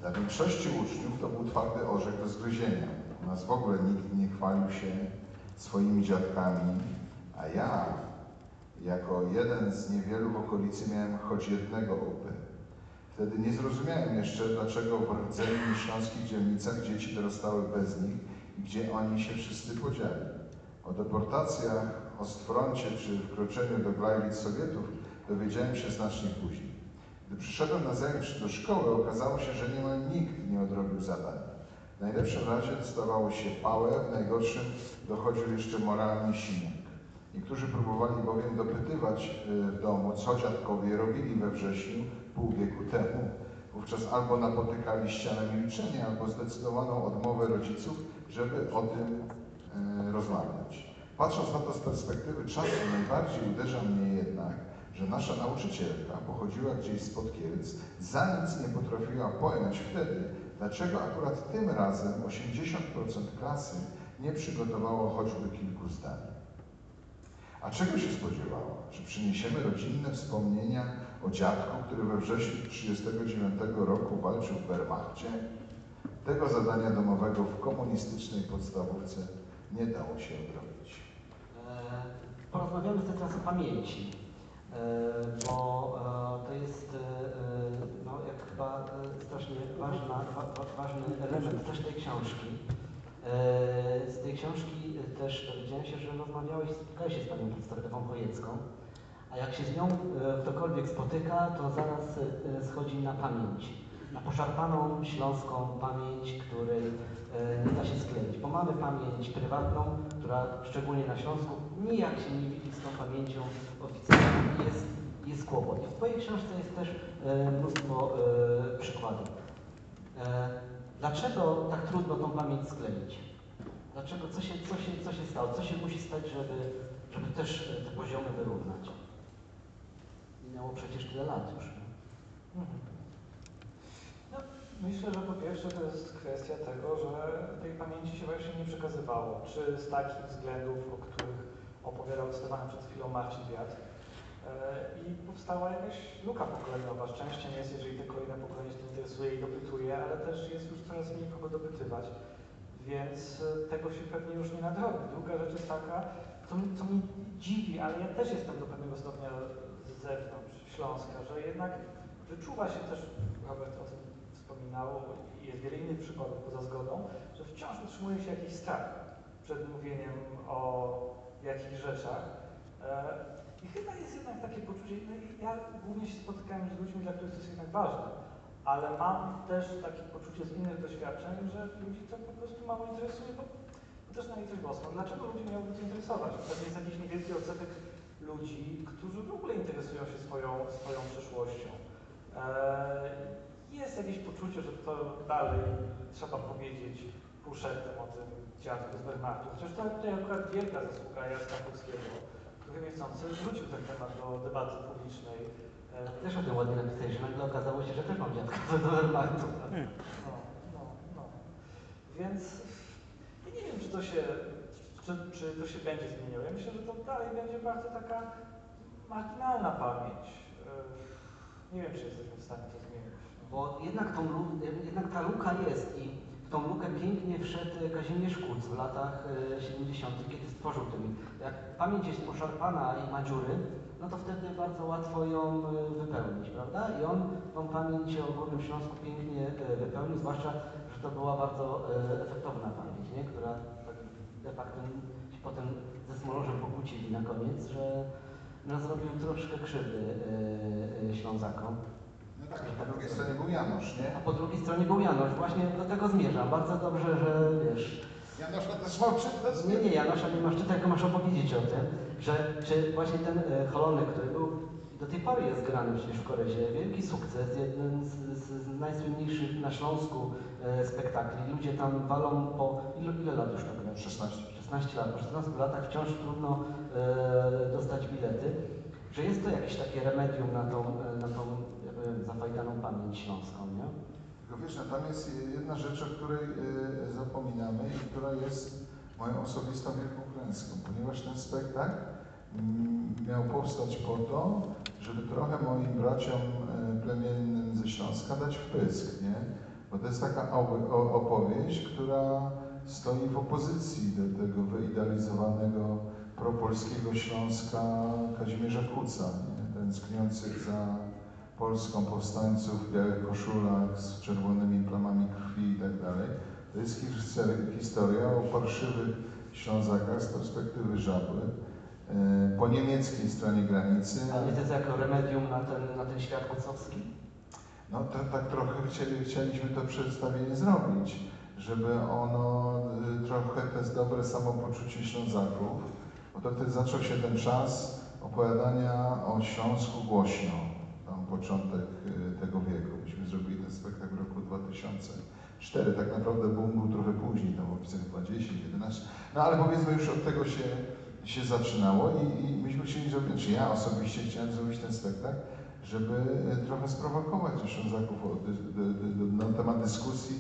Dla większości uczniów to był twardy orzech do zgryzienia. nas w ogóle nikt nie chwalił się swoimi dziadkami, a ja jako jeden z niewielu w okolicy miałem choć jednego upy. Wtedy nie zrozumiałem jeszcze, dlaczego w rdzennych śląskich dzielnicach dzieci dorastały bez nich i gdzie oni się wszyscy podzieli. O deportacjach, o stfroncie czy wkroczeniu do Glajwic Sowietów dowiedziałem się znacznie później. Gdy przyszedłem na zajęcia do szkoły, okazało się, że niemal nikt nie odrobił zadań. W najlepszym razie dostawało się pałę, w najgorszym dochodził jeszcze moralny sinek. Niektórzy próbowali bowiem dopytywać y, w domu, co dziadkowie robili we wrześniu pół wieku temu. Wówczas albo napotykali ścianę milczenia, albo zdecydowaną odmowę rodziców, żeby o tym e, rozmawiać. Patrząc na to z perspektywy czasu, najbardziej uderza mnie jednak, że nasza nauczycielka pochodziła gdzieś spod Kielc, za nic nie potrafiła pojąć wtedy, dlaczego akurat tym razem 80% klasy nie przygotowało choćby kilku zdań. A czego się spodziewała? Że przyniesiemy rodzinne wspomnienia o dziadku, który we wrześniu 1939 roku walczył w Wehrmachcie? Tego zadania domowego w komunistycznej podstawówce nie dało się odrobić.
E, Porozmawiamy teraz o pamięci, bo e, to jest, e, e, no, jak chyba e, strasznie ważna, wa, wa, ważny element też tej książki. E, Z tej książki e, też dowiedziałem się, że rozmawiałeś, spotkałeś się z panią Ewą Chojecką, a jak się z nią e, ktokolwiek spotyka, to zaraz e, schodzi na pamięć. Na poszarpaną śląską pamięć, której e, nie da się skleić, bo mamy pamięć prywatną, która szczególnie na Śląsku nijak się nie widzi z tą pamięcią oficjalną jest, jest kłopot. W Twojej książce jest też e, mnóstwo e, przykładów. E, dlaczego tak trudno tą pamięć skleić? Dlaczego, co się, co, się, co się stało? Co się musi stać, żeby, żeby też e, te poziomy wyrównać? Minęło przecież tyle lat już.
Mhm. Myślę, że po pierwsze to jest kwestia tego, że tej pamięci się właśnie nie przekazywało. Czy z takich względów, o których opowiadał cytowany przed chwilą Marcin Wiat. E, I powstała jakaś luka pokoleniowa. Szczęściem jest, jeżeli te kolejne pokolenie się tym interesuje i dopytuje, ale też jest już coraz mniej kogo dopytywać. Więc e, tego się pewnie już nie nadrobi. Druga rzecz jest taka, co, co mnie dziwi, ale ja też jestem do pewnego stopnia z zewnątrz Śląska, że jednak wyczuwa się też, Robert o tym wspominał, i jest wiele innych przykładów poza zgodą, że wciąż utrzymuje się jakiś strach przed mówieniem o jakichś rzeczach. E, I chyba jest jednak takie poczucie, no i ja głównie się spotykałem z ludźmi, dla których to jest jednak ważne, ale mam też takie poczucie z innych doświadczeń, że ludzi to po prostu mało interesuje, bo, też na litość boską. Dlaczego ludzi miałoby to interesować? Pewnie jest jakiś niewielki odsetek ludzi, którzy w ogóle interesują się swoją, swoją przyszłością. Eee, jest jakieś poczucie, że to dalej trzeba powiedzieć półszetem o tym dziadku z Bernardu. Chociaż to tutaj akurat wielka zasługa Jacka Polskiego, który niechcący wrzucił ten temat do debaty publicznej. Eee,
Też o tym ładnie napisałeś, że nagle okazało się, że też mam dziadka z Wehrmachtu.
no, no, no. Więc ja nie wiem, czy to się, czy, czy to się będzie zmieniało. Ja myślę, że to dalej będzie bardzo taka marginalna pamięć. Eee, Nie wiem, czy jesteśmy w stanie to zmienić.
Bo jednak, tą, jednak ta luka jest i w tą lukę pięknie wszedł Kazimierz Kuc w latach e, 70., kiedy stworzył ten. Jak pamięć jest poszarpana i ma dziury, no to wtedy bardzo łatwo ją e, wypełnić, prawda? I on tą pamięć o Górnym Śląsku pięknie e, wypełnił, zwłaszcza, że to była bardzo e, efektowna pamięć, nie? która tak de facto się potem ze Smolorzem pokłócili na koniec, że no, zrobił troszkę krzywdy e, e, Ślązakom.
Tak, po drugiej stronie był Janusz, nie?
A po drugiej stronie był Janosz. Właśnie do tego zmierzam. Bardzo dobrze, że wiesz.
Janosza też ma czytać?
Nie, nie, Janosza nie masz czytać, tylko masz opowiedzieć o tym, że czy właśnie ten e, Holonek, który był do tej pory jest grany przecież w Korezie, wielki sukces, jeden z, z, z najsłynniejszych na Śląsku e, spektakli. Ludzie tam walą po. Ile, ile lat już to gra?
16.
16 lat. Po 16 latach wciąż trudno e, dostać bilety. Że jest to jakieś takie remedium na tą, e, na tą zafajdaną pamięć śląską, nie?
Tylko wiesz, no tam jest jedna rzecz, o której y, zapominamy i która jest moją osobistą wielką klęską, ponieważ ten spektakl mm, miał powstać po to, żeby trochę moim braciom y, plemiennym ze Śląska dać wpysk, nie? Bo to jest taka opowieść, która stoi w opozycji do tego wyidealizowanego propolskiego Śląska Kazimierza Kuca, nie? tęskniących za Polską powstańców w białych koszulach z czerwonymi plamami krwi i tak dalej. To jest his- historia o parszywych Ślązakach z perspektywy Żabły e, po niemieckiej stronie granicy.
A wiecie co jako remedium na ten, na ten świat kucowski?
No to, tak trochę chcieli, chcieliśmy to przedstawienie zrobić, żeby ono y, trochę to dobre samopoczucie Ślązaków, bo to wtedy zaczął się ten czas opowiadania o Śląsku głośno, początek y, tego wieku. Myśmy zrobili ten spektakl w roku 2004, tak naprawdę boom był trochę później, tam w opisach 20, 11, no ale powiedzmy już od tego się, się zaczynało i, i myśmy chcieli zrobić, czy ja osobiście chciałem zrobić ten spektakl, żeby e, trochę sprowokować Ślązaków na temat dyskusji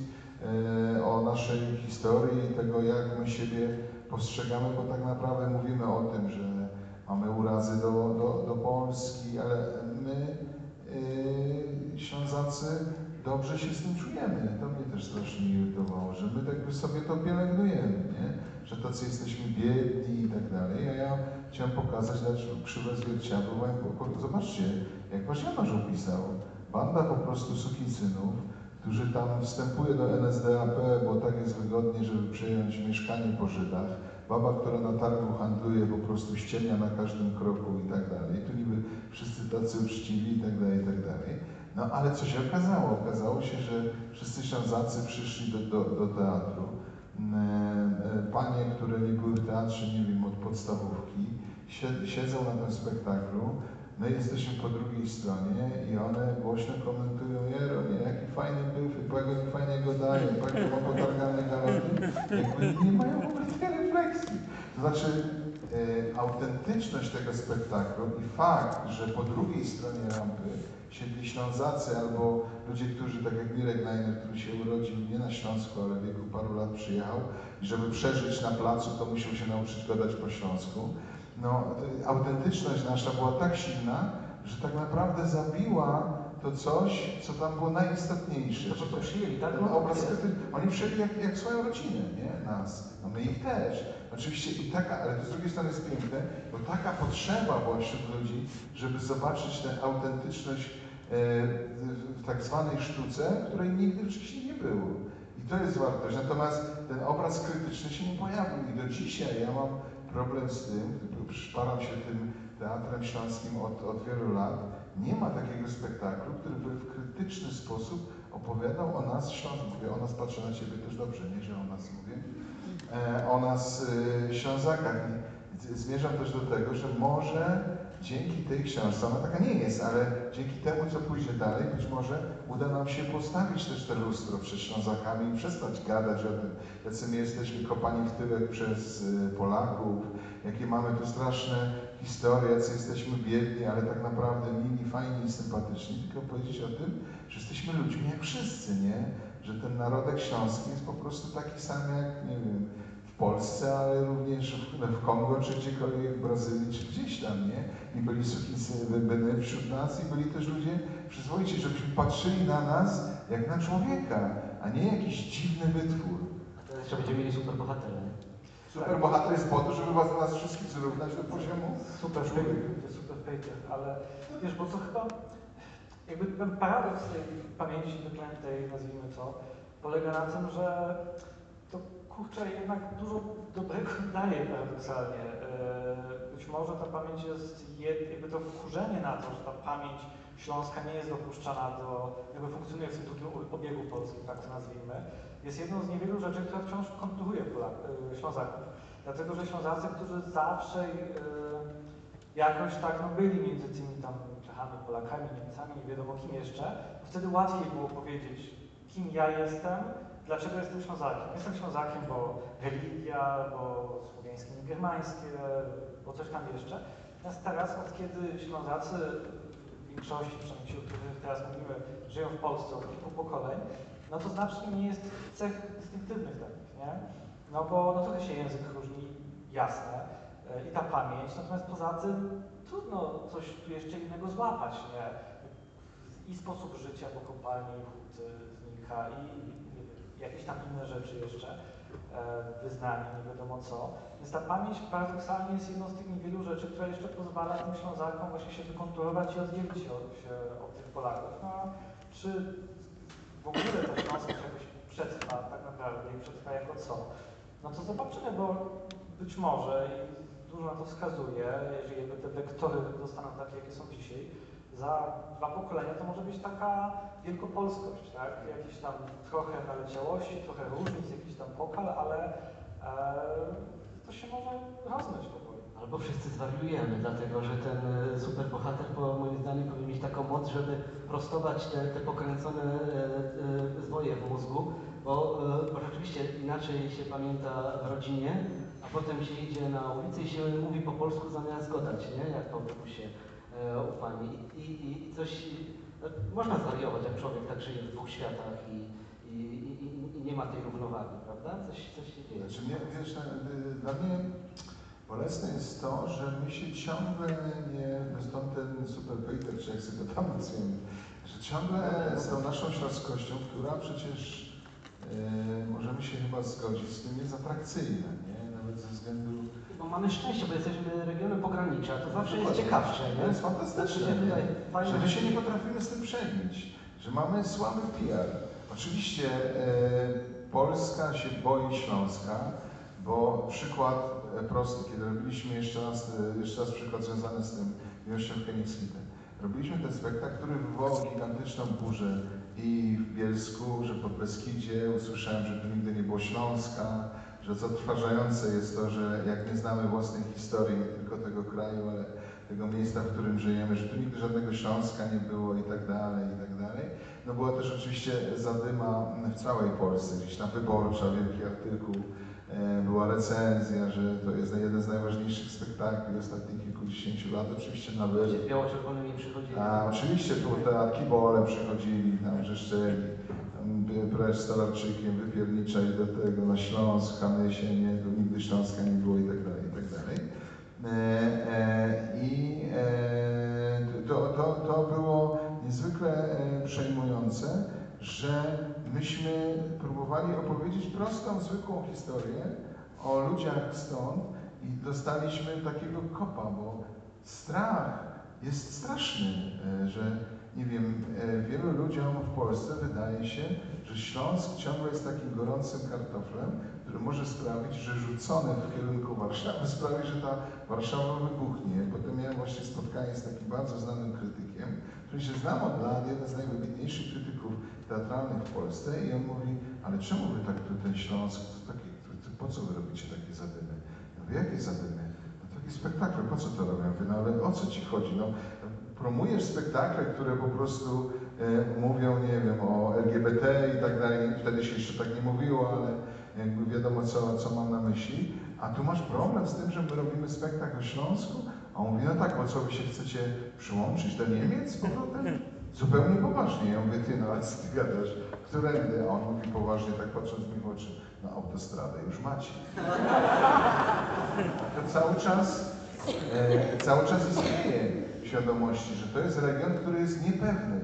e, o naszej historii i tego, jak my siebie postrzegamy, bo tak naprawdę mówimy o tym, że mamy urazy do, do, do Polski, ale my, dobrze się z tym czujemy. To mnie też strasznie irytowało, że my tak sobie to pielęgnujemy, nie? że tacy jesteśmy biedni i tak dalej. A ja chciałem pokazać, dać krzywe zwierciadło, bo zobaczcie, jak wasz Janusz opisał, banda po prostu sukinsynów, którzy tam wstępuje do NSDAP, bo tak jest wygodnie, żeby przejąć mieszkanie po Żydach, baba, która na targu handluje, po prostu ściemnia na każdym kroku i tak dalej. Tu niby wszyscy tacy uczciwi i tak dalej, i tak dalej. No ale co się okazało? Okazało się, że wszyscy Ślązacy przyszli do, do, do teatru. Mm, e, Panie, które nie były w teatrze, nie wiem, od podstawówki, sie- siedzą na tym spektaklu, my jesteśmy po drugiej stronie i one głośno komentują, Jero, nie, jaki fajny był, jak oni fajnie go dają, jak ma potargane galoty, jakby nie mają tej refleksji. To znaczy, e, autentyczność tego spektaklu i fakt, że po drugiej stronie rampy siedli Ślązacy albo ludzie, którzy, tak jak Mirek Najner, który się urodził nie na Śląsku, ale w wieku paru lat przyjechał i żeby przeżyć na placu, to musiał się nauczyć gadać po śląsku. No, to- autentyczność nasza była tak silna, że tak naprawdę zabiła to coś, co tam było najistotniejsze.
To po prostu przyjęli, tak?
Ten
No,
obraz, oni przyjęli jak, jak swoją rodzinę, nie? Nas. No my ich też. Oczywiście i taka, ale to z drugiej strony jest piękne, bo taka potrzeba była wśród ludzi, żeby zobaczyć tę autentyczność w, w tak zwanej sztuce, której nigdy wcześniej nie było. I to jest wartość. Natomiast ten obraz krytyczny się nie pojawił i do dzisiaj ja mam problem z tym, szparam się tym teatrem śląskim od, od wielu lat, nie ma takiego spektaklu, który by w krytyczny sposób opowiadał o nas, Śląsk, mówię o nas, patrzę na Ciebie też dobrze, nie, że o nas mówię, e, o nas e, Ślązakach. Zmierzam też do tego, że może dzięki tej książce, ona taka nie jest, ale dzięki temu, co pójdzie dalej, być może uda nam się postawić też te lustro przed Ślązakami i przestać gadać o tym, jacy my jesteśmy kopani w tyłek przez y, Polaków, jakie mamy tu straszne historie, jacy jesteśmy biedni, ale tak naprawdę mili, fajni i sympatyczni, tylko powiedzieć o tym, że jesteśmy ludźmi jak wszyscy, nie? Że ten narodek śląski jest po prostu taki sam jak, nie wiem, Polsce, ale również w, Kongo, czy gdziekolwiek w Brazylii, czy gdzieś tam, nie? I byli sukinsyny wśród nas i byli też ludzie przyzwoici, żebyśmy patrzyli na nas jak na człowieka, a nie jakiś dziwny wytwór.
A teraz jeszcze będziemy mieli super bohatera, nie?
Super bohater jest po to, żeby was nas wszystkich zrównać do poziomu
Super człowiek, super Peter, ale wiesz, bo to chyba jakby ten paradoks tej pamięci wyklętej, nazwijmy to, polega na tym, że to kurczę jednak dużo dobrego daje paradoksalnie. Eee, Być może ta pamięć jest, jakby to wkurzenie na to, że ta pamięć śląska nie jest dopuszczana do, jakby funkcjonuje w tym drugim obiegu polskim, tak to nazwijmy, jest jedną z niewielu rzeczy, która wciąż konturuje Polak, e, Ślązaków. Dlatego, że Ślązacy, którzy zawsze e, jakoś tak no, byli między tymi tam Czechami, Polakami, Niemcami, nie wiadomo kim jeszcze, wtedy łatwiej było powiedzieć, kim ja jestem, dlaczego jestem Ślązakiem. Jestem Ślązakiem, bo religia, bo słowiańskie, germańskie, bo coś tam jeszcze. Natomiast teraz, od kiedy Ślązacy w większości, przynajmniej ci, o których teraz mówimy, żyją w Polsce od kilku pokoleń, no to znacznie nie jest cech dystynktywnych takich, nie? No bo no trochę się język różni, jasne, e, i ta pamięć, natomiast poza tym trudno coś tu jeszcze innego złapać, nie? i sposób życia, bo kopalnie i hut e, znika i jakieś tam inne rzeczy jeszcze, e, wyznanie, nie wiadomo co. Więc ta pamięć paradoksalnie jest jedną z tych niewielu rzeczy, która jeszcze pozwala tym Ślązakom właśnie się wykonturować i oddzielić się od, się od tych Polaków. No, czy w ogóle ta Śląskość jakoś przetrwa tak naprawdę i przetrwa jako co? No to zobaczymy, bo być może i dużo na to wskazuje, jeżeli te wektory zostaną takie, jakie są dzisiaj, za dwa pokolenia to może być taka wielkopolskość, tak? Jakieś tam trochę naleciałości, trochę różnic, jakiś tam pokal, ale e, to się może rozmyć powoli.
Albo wszyscy zwariujemy, dlatego że ten e, superbohater, po moim zdaniem, powinien mieć taką moc, żeby prostować te, te pokręcone e, e, zwoje w mózgu, bo, e, bo rzeczywiście inaczej się pamięta w rodzinie, a potem się idzie na ulicę i się mówi po polsku zamiast godać, nie? Jak po autobusie e, u pani. I, i, i coś, no, można zwariować, jak człowiek tak żyje w dwóch światach i, i, i, i- nie ma tej równowagi, prawda? Coś, coś się dzieje.
Znaczy mnie, wiesz, y, dla mnie bolesne jest to, że my się ciągle nie, stąd ten super Peter, czy jak sobie tam nazwiemy, że ciągle z tą naszą śląskością, która przecież możemy się chyba zgodzić z tym, jest atrakcyjna, nie? Nawet ze względu
Bo mamy szczęście, bo jesteśmy regionem pogranicza, to zawsze jest
Dokładnie.
ciekawsze,
To jest fantastyczne,
Znaczy,
nie?
tutaj fajne
że my się nie potrafimy z tym przebić, że mamy słaby PR. Oczywiście e, Polska się boi Śląska, bo przykład e, prosty, kiedy robiliśmy jeszcze raz, e, jeszcze raz przykład związany z tym miłością w. Robiliśmy ten spektakl, który wywołał gigantyczną burzę i w Bielsku, że pod Beskidzie usłyszałem, że tu nigdy nie było Śląska, że zatrważające jest to, że jak nie znamy własnej historii, nie tylko tego kraju, ale tego miejsca, w którym żyjemy, że tu nigdy żadnego Śląska nie było i tak dalej, i tak dalej. No była też oczywiście zadyma w całej Polsce, gdzieś tam wyborcza, wielki artykuł, e, była recenzja, że to jest jeden z najważniejszych spektakli ostatnich kilkudziesięciu lat, oczywiście na wyżej.
Z biało-czerwonymi przychodzili.
A oczywiście tu te kibole przychodzili, tam by- precz stolarczykiem, wypierniczali do tego na Śląsk, Kamysie, nie, tu nigdy Śląska nie było i tak dalej, i tak dalej. E, e, I e, to, to, to było niezwykle przejmujące, że myśmy próbowali opowiedzieć prostą, zwykłą historię o ludziach stąd i dostaliśmy takiego kopa, bo strach jest straszny, że nie wiem, wielu ludziom w Polsce wydaje się, że Śląsk ciągle jest takim gorącym kartoflem, który może sprawić, że rzucone w kierunku Warszawy sprawi, że ta Warszawa wybuchnie. Potem miałem właśnie spotkanie z takim bardzo znanym krytykiem, który się znam od lat, jeden z najwybitniejszych krytyków teatralnych w Polsce i on mówi, ale czemu wy tak tu ten Śląsk, to takie, to, to, po co wy robicie takie zadymy? Ja mówię, jakie zadymy? No takie spektakle, po co to robią? Ja mówię, no ale o co ci chodzi? No, promujesz spektakle, które po prostu mówią, nie wiem, o LGBT i tak dalej. Wtedy się jeszcze tak nie mówiło, ale jakby wiadomo, co, co mam na myśli. A tu masz problem z tym, że my robimy spektakl o Śląsku? A on mówi, no tak, bo co, wy się chcecie przyłączyć do Niemiec z powrotem? Zupełnie poważnie. Ja mówię, ty, no ale co ty gadasz? Którędy? A on mówi poważnie, tak patrząc mi w oczy, na autostradę już macie. To cały czas, e, cały czas istnieje w świadomości, że to jest region, który jest niepewny,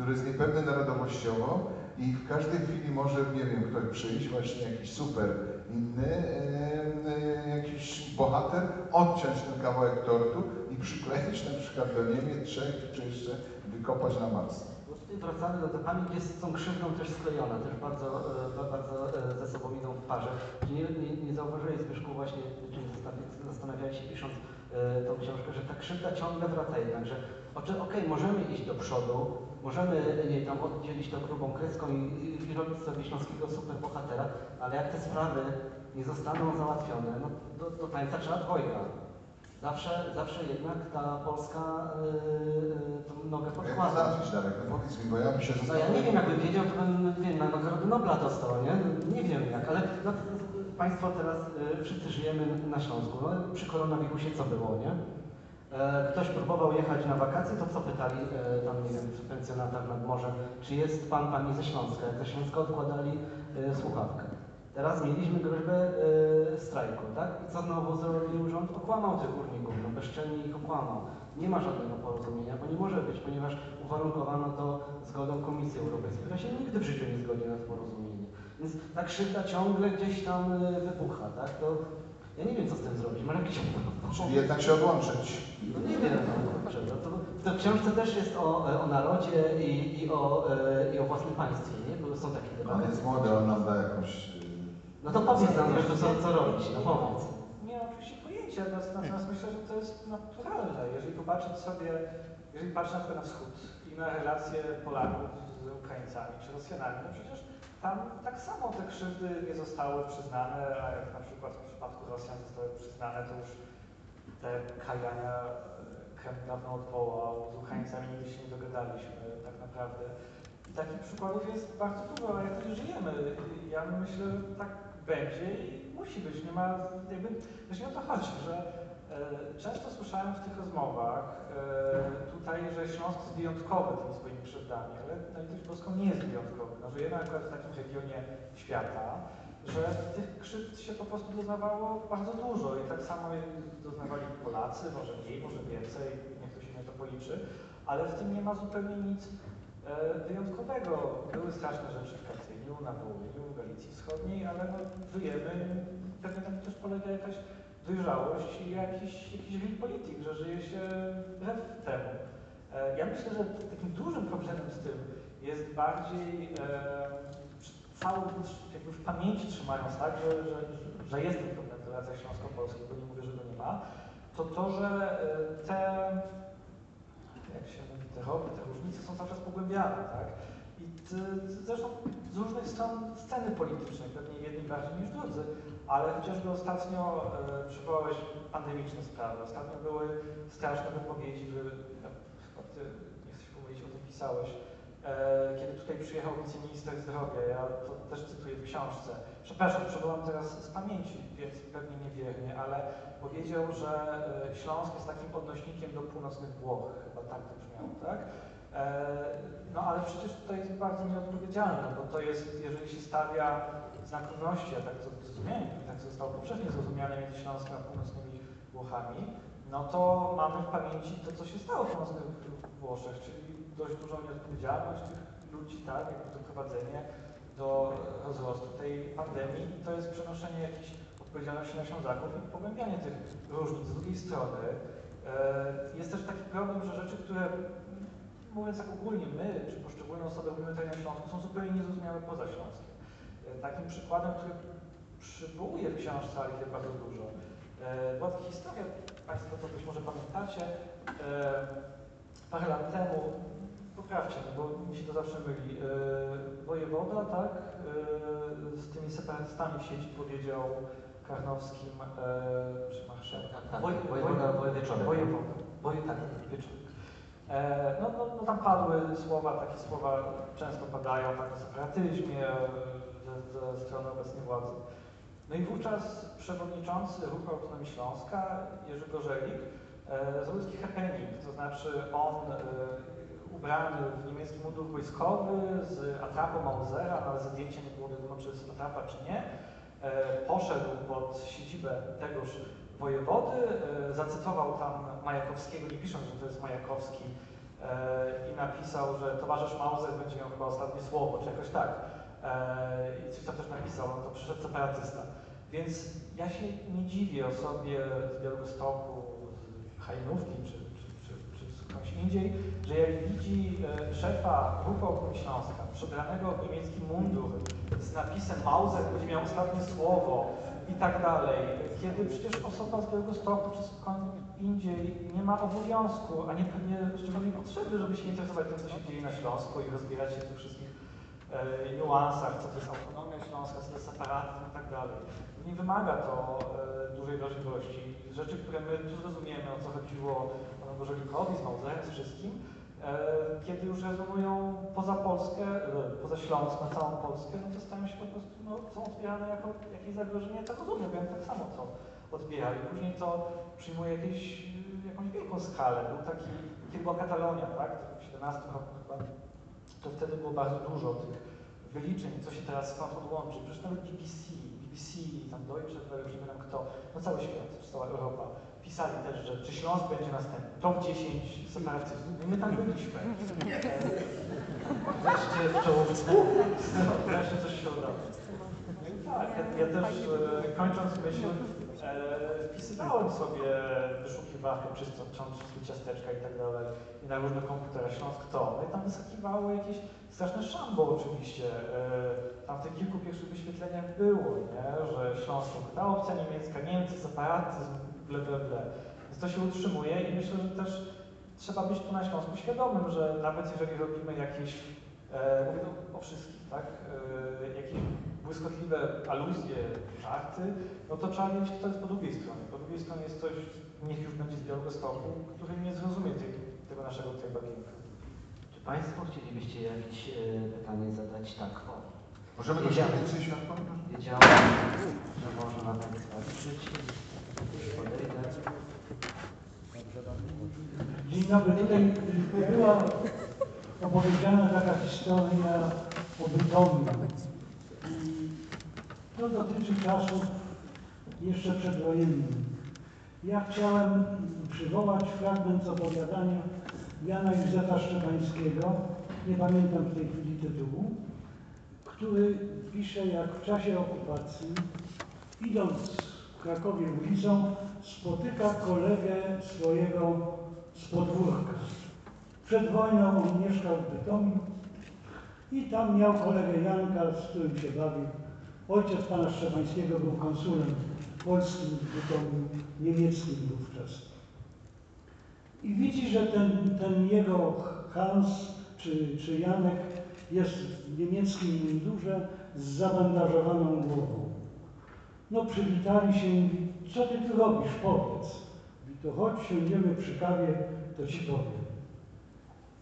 który jest niepewny narodowościowo i w każdej chwili może, nie wiem, ktoś przyjść, właśnie jakiś super inny, e, jakiś bohater, odciąć ten kawałek tortu i przykleić na przykład do Niemiec, Czech, czy jeszcze wykopać na.
Bo tutaj wracamy do tej pamięć jest z tą krzywdą też sklejona, też bardzo, e, bardzo e, ze sobą idą w parze. Nie, nie, nie zauważyłeś Zbyszku właśnie, czym zastanawia- zastanawiałeś się pisząc tą książkę, że ta krzywda ciągle wraca jednak, że okej, możemy iść do przodu, możemy nie, tam oddzielić to grubą kreską i, i, robić sobie śląskiego superbohatera, ale jak te sprawy nie zostaną załatwione, no do, do tańca trzeba dwojga. Zawsze, zawsze jednak ta Polska yy, tą nogę
Jak to
podkłada.
załatwić, Darek? No powiedz mi, bo ja bym się
No ja nie wiem, jakbym wiedział, to bym wiem, na Nagrodę Nobla dostał, nie? Nie wiem jak, ale no, Państwo teraz y, wszyscy żyjemy na Śląsku. No, przy koronawirusie co było, nie? E, ktoś próbował jechać na wakacje, to co pytali e, tam, nie wiem, w pensjonatach nad morzem, czy jest pan, pani ze Śląska? Jak ze Śląska odkładali e, słuchawkę. Teraz mieliśmy groźbę strajku, tak? I co znowu zrobił rząd? Okłamał tych górników, no bezczelnie ich okłamał. nie ma żadnego porozumienia, bo nie może być, ponieważ uwarunkowano to zgodą Komisji Europejskiej, która się nigdy w życiu nie zgodzi na to porozumienie. Więc ta krzywda ciągle gdzieś tam wybucha, tak? To ja nie wiem, co z tym zrobić. Jakiś
Czyli jednak się odłączyć.
no nie wiem, no. To, to w książce też jest o, o narodzie i, i, o, e, i o własnym państwie, nie? Bo są takie
On
debaty.
jest młody, on nam da jakąś... y,
No to powiedz nam zresztą, co, co robić, no powiedz.
Nie mam oczywiście pojęcia, natomiast myślę, że to jest naturalne. Jeżeli popatrzeć sobie, jeżeli patrzeć na przykład na wschód i na relacje Polaków z Ukraińcami czy Rosjanami, no przecież tam tak samo te krzywdy nie zostały przyznane, a jak na przykład w przypadku Rosjan zostały przyznane, to już te kajania e, Kreml dawno odwołał, z Ukraińcami nigdy się nie dogadaliśmy tak naprawdę. Takich przykładów jest bardzo dużo, a jak nie żyjemy, ja myślę, że tak będzie i musi być. Nie ma, jakby, też nie o to chodzi, że często słyszałem w tych rozmowach e, tutaj, że Śląsk jest wyjątkowy tymi swoimi krzywdami, ale na litość boską nie jest wyjątkowy. No, żyjemy akurat w takim regionie świata, że tych krzywd się po prostu doznawało bardzo dużo i tak samo doznawali Polacy, może mniej, może więcej, niech ktoś mnie to policzy, ale w tym nie ma zupełnie nic e, wyjątkowego. Były straszne rzeczy w Katyniu, na Wołyniu, w Galicji Wschodniej, ale no, żyjemy, pewnie tam też polega jakaś dojrzałość i jakiś, jakiś real że żyje się wbrew temu. E, Ja myślę, że takim dużym problemem z tym jest bardziej e, cały jakby w pamięci trzymając, tak, że, że, że jest ten problem w relacjach śląsko-polskich, bo nie mówię, że go nie ma, to to, że e, te, jak się mówi, te rowy, te różnice są cały czas pogłębiane, tak? I t, zresztą z różnych stron sceny politycznej, pewnie jedni bardziej niż drudzy, ale chociażby ostatnio e, przywołałeś pandemiczne sprawy. Ostatnio były straszne wypowiedzi, wy, ja, chyba ty, nie chcę się powiedzieć, o tym pisałeś, e, kiedy tutaj przyjechał wiceminister zdrowia, ja to też cytuję w książce. Przepraszam, przywołam teraz z pamięci, więc pewnie niewiernie, ale powiedział, że e, Śląsk jest takim odnośnikiem do północnych Włoch, chyba tak to brzmiało, tak? E, No ale przecież tutaj jest bardzo nieodpowiedzialne, bo to jest, jeżeli się stawia znak równości, a tak to zrozumiałem, tak zostało powszechnie zrozumiane między Śląskiem a północnymi Włochami, no to mamy w pamięci to, co się stało w północnych Włoszech, czyli dość dużą nieodpowiedzialność tych ludzi, tak, jakby doprowadzenie do rozrostu tej pandemii i to jest przenoszenie jakiejś odpowiedzialności na Ślązaków i pogłębianie tych różnic. Z drugiej strony e, jest też taki problem, że rzeczy, które mówiąc tak ogólnie, my, czy poszczególne osoby mówimy na Śląsku, są zupełnie niezrozumiałe poza Śląskiem. E, Takim przykładem, który przywołuję w książce, ale jest bardzo dużo, e, była taka historia, Państwo to być może pamiętacie, e, parę lat temu, poprawcie mnie, bo mi się to zawsze myli, wojewoda, tak, z tymi separatystami w sieci powiedział Karnowskim, czy marszałek,
Tak, tak,
Woj-
wojewoda.
Wojewoda, woj, tak, wieczorem. E, No, no, no tam padły słowa, takie słowa często padają tak, o separatyzmie e, ze, ze strony obecnej władzy. No i wówczas przewodniczący Ruchu Autonomii Śląska, Jerzy Gorzelik, e, zrobił taki happening, to znaczy on e, ubrany w niemiecki mundur wojskowy z atrapą Mausera, ale zdjęcia nie było wiadomo, czy jest atrapa, czy nie, poszedł pod siedzibę tegoż wojewody, e, zacytował tam Majakowskiego, nie pisząc, że to jest Majakowski, e, i napisał, że towarzysz Mauser będzie miał chyba ostatnie słowo, czy jakoś tak. E, I coś tam też napisał, no to przyszedł separatysta. Więc ja się nie dziwię osobie z Białegostoku, z Hajnówki, czy, czy, czy, czy skądś indziej, że jak widzi szefa Ruchu Autonomii Śląska, przebranego w niemiecki mundur z napisem Mauser będzie miał ostatnie słowo i tak dalej, kiedy przecież osoba z Białegostoku czy skąd indziej nie ma obowiązku, a nie pewnie szczególnie potrzeby, żeby się interesować tym, co się dzieje na Śląsku i rozbierać się w tych wszystkich e, niuansach, co to jest autonomia śląska, co to jest separatyzm i tak dalej. Nie wymaga to e, dużej wrażliwości. Rzeczy, które my zrozumiemy, o co chodziło panu Bożelikowi, z Małzerem, z wszystkim, kiedy już rezonują poza Polskę, e, poza Śląsk, na całą Polskę, no to stają się po prostu, no, są odbierane jako jakieś zagrożenie, tak rozumiem, ja tak samo to odbierali. Później to przyjmuje jakieś, y, jakąś wielką skalę. Był taki, kiedy była Katalonia, tak, w 17 roku chyba, to wtedy było bardzo dużo tych wyliczeń, co się teraz skąd odłączy. Przecież nawet BBC, BBC, tam Deutsche Welle, nie wiem kto, no cały świat, cała Europa pisali też, że czy Śląsk będzie następny, top 10 separatyzmów. I my tam byliśmy.
Wreszcie w czołówce.
No, wreszcie coś się udało. Tak, ja, ja też e, kończąc myśl, e, wpisywałem sobie wyszukiwarkę czyszcząc wszystkie ciasteczka i tak dalej i na różne komputery Śląsk to. No i tam wyskakiwało jakieś straszne szambo oczywiście. E, tam w tych kilku pierwszych wyświetleniach było, nie? że Śląsk to opcja niemiecka, Niemcy, separatyzm, ble, ble, ble. Więc to się utrzymuje i myślę, że też trzeba być tu na Śląsku świadomym, że nawet jeżeli robimy jakieś, e, mówię tu o wszystkich, tak, e, jakieś błyskotliwe aluzje, żarty, no to trzeba mieć to jest po drugiej stronie. Po drugiej stronie jest ktoś, niech już będzie z Białegostoku, który nie zrozumie tej, tego naszego tutaj bagienka.
Czy Państwo chcielibyście jakieś e, pytanie zadać? Tak, o.
Możemy więcej światła?
Wiedziałem, że można na Państwa liczyć.
Dzień dobry. Tutaj była opowiedziana taka historia o Bytomiu. To dotyczy czasów jeszcze przedwojennych. Ja chciałem przywołać fragment opowiadania Jana Józefa Szczepańskiego, nie pamiętam w tej chwili tytułu, który pisze, jak w czasie okupacji, idąc w Krakowie ulicą, spotyka kolegę swojego z podwórka. Przed wojną on mieszkał w Bytomiu i tam miał kolegę Janka, z którym się bawił. Ojciec pana Szczepańskiego był konsulem polskim w Bytomiu, niemieckim wówczas. I widzi, że ten, ten jego Hans czy, czy Janek jest w niemieckim mundurze z zabandażowaną głową. No przywitali się mówi, co ty tu robisz, powiedz. Mówi, to chodź, siądziemy przy kawie, to ci powiem.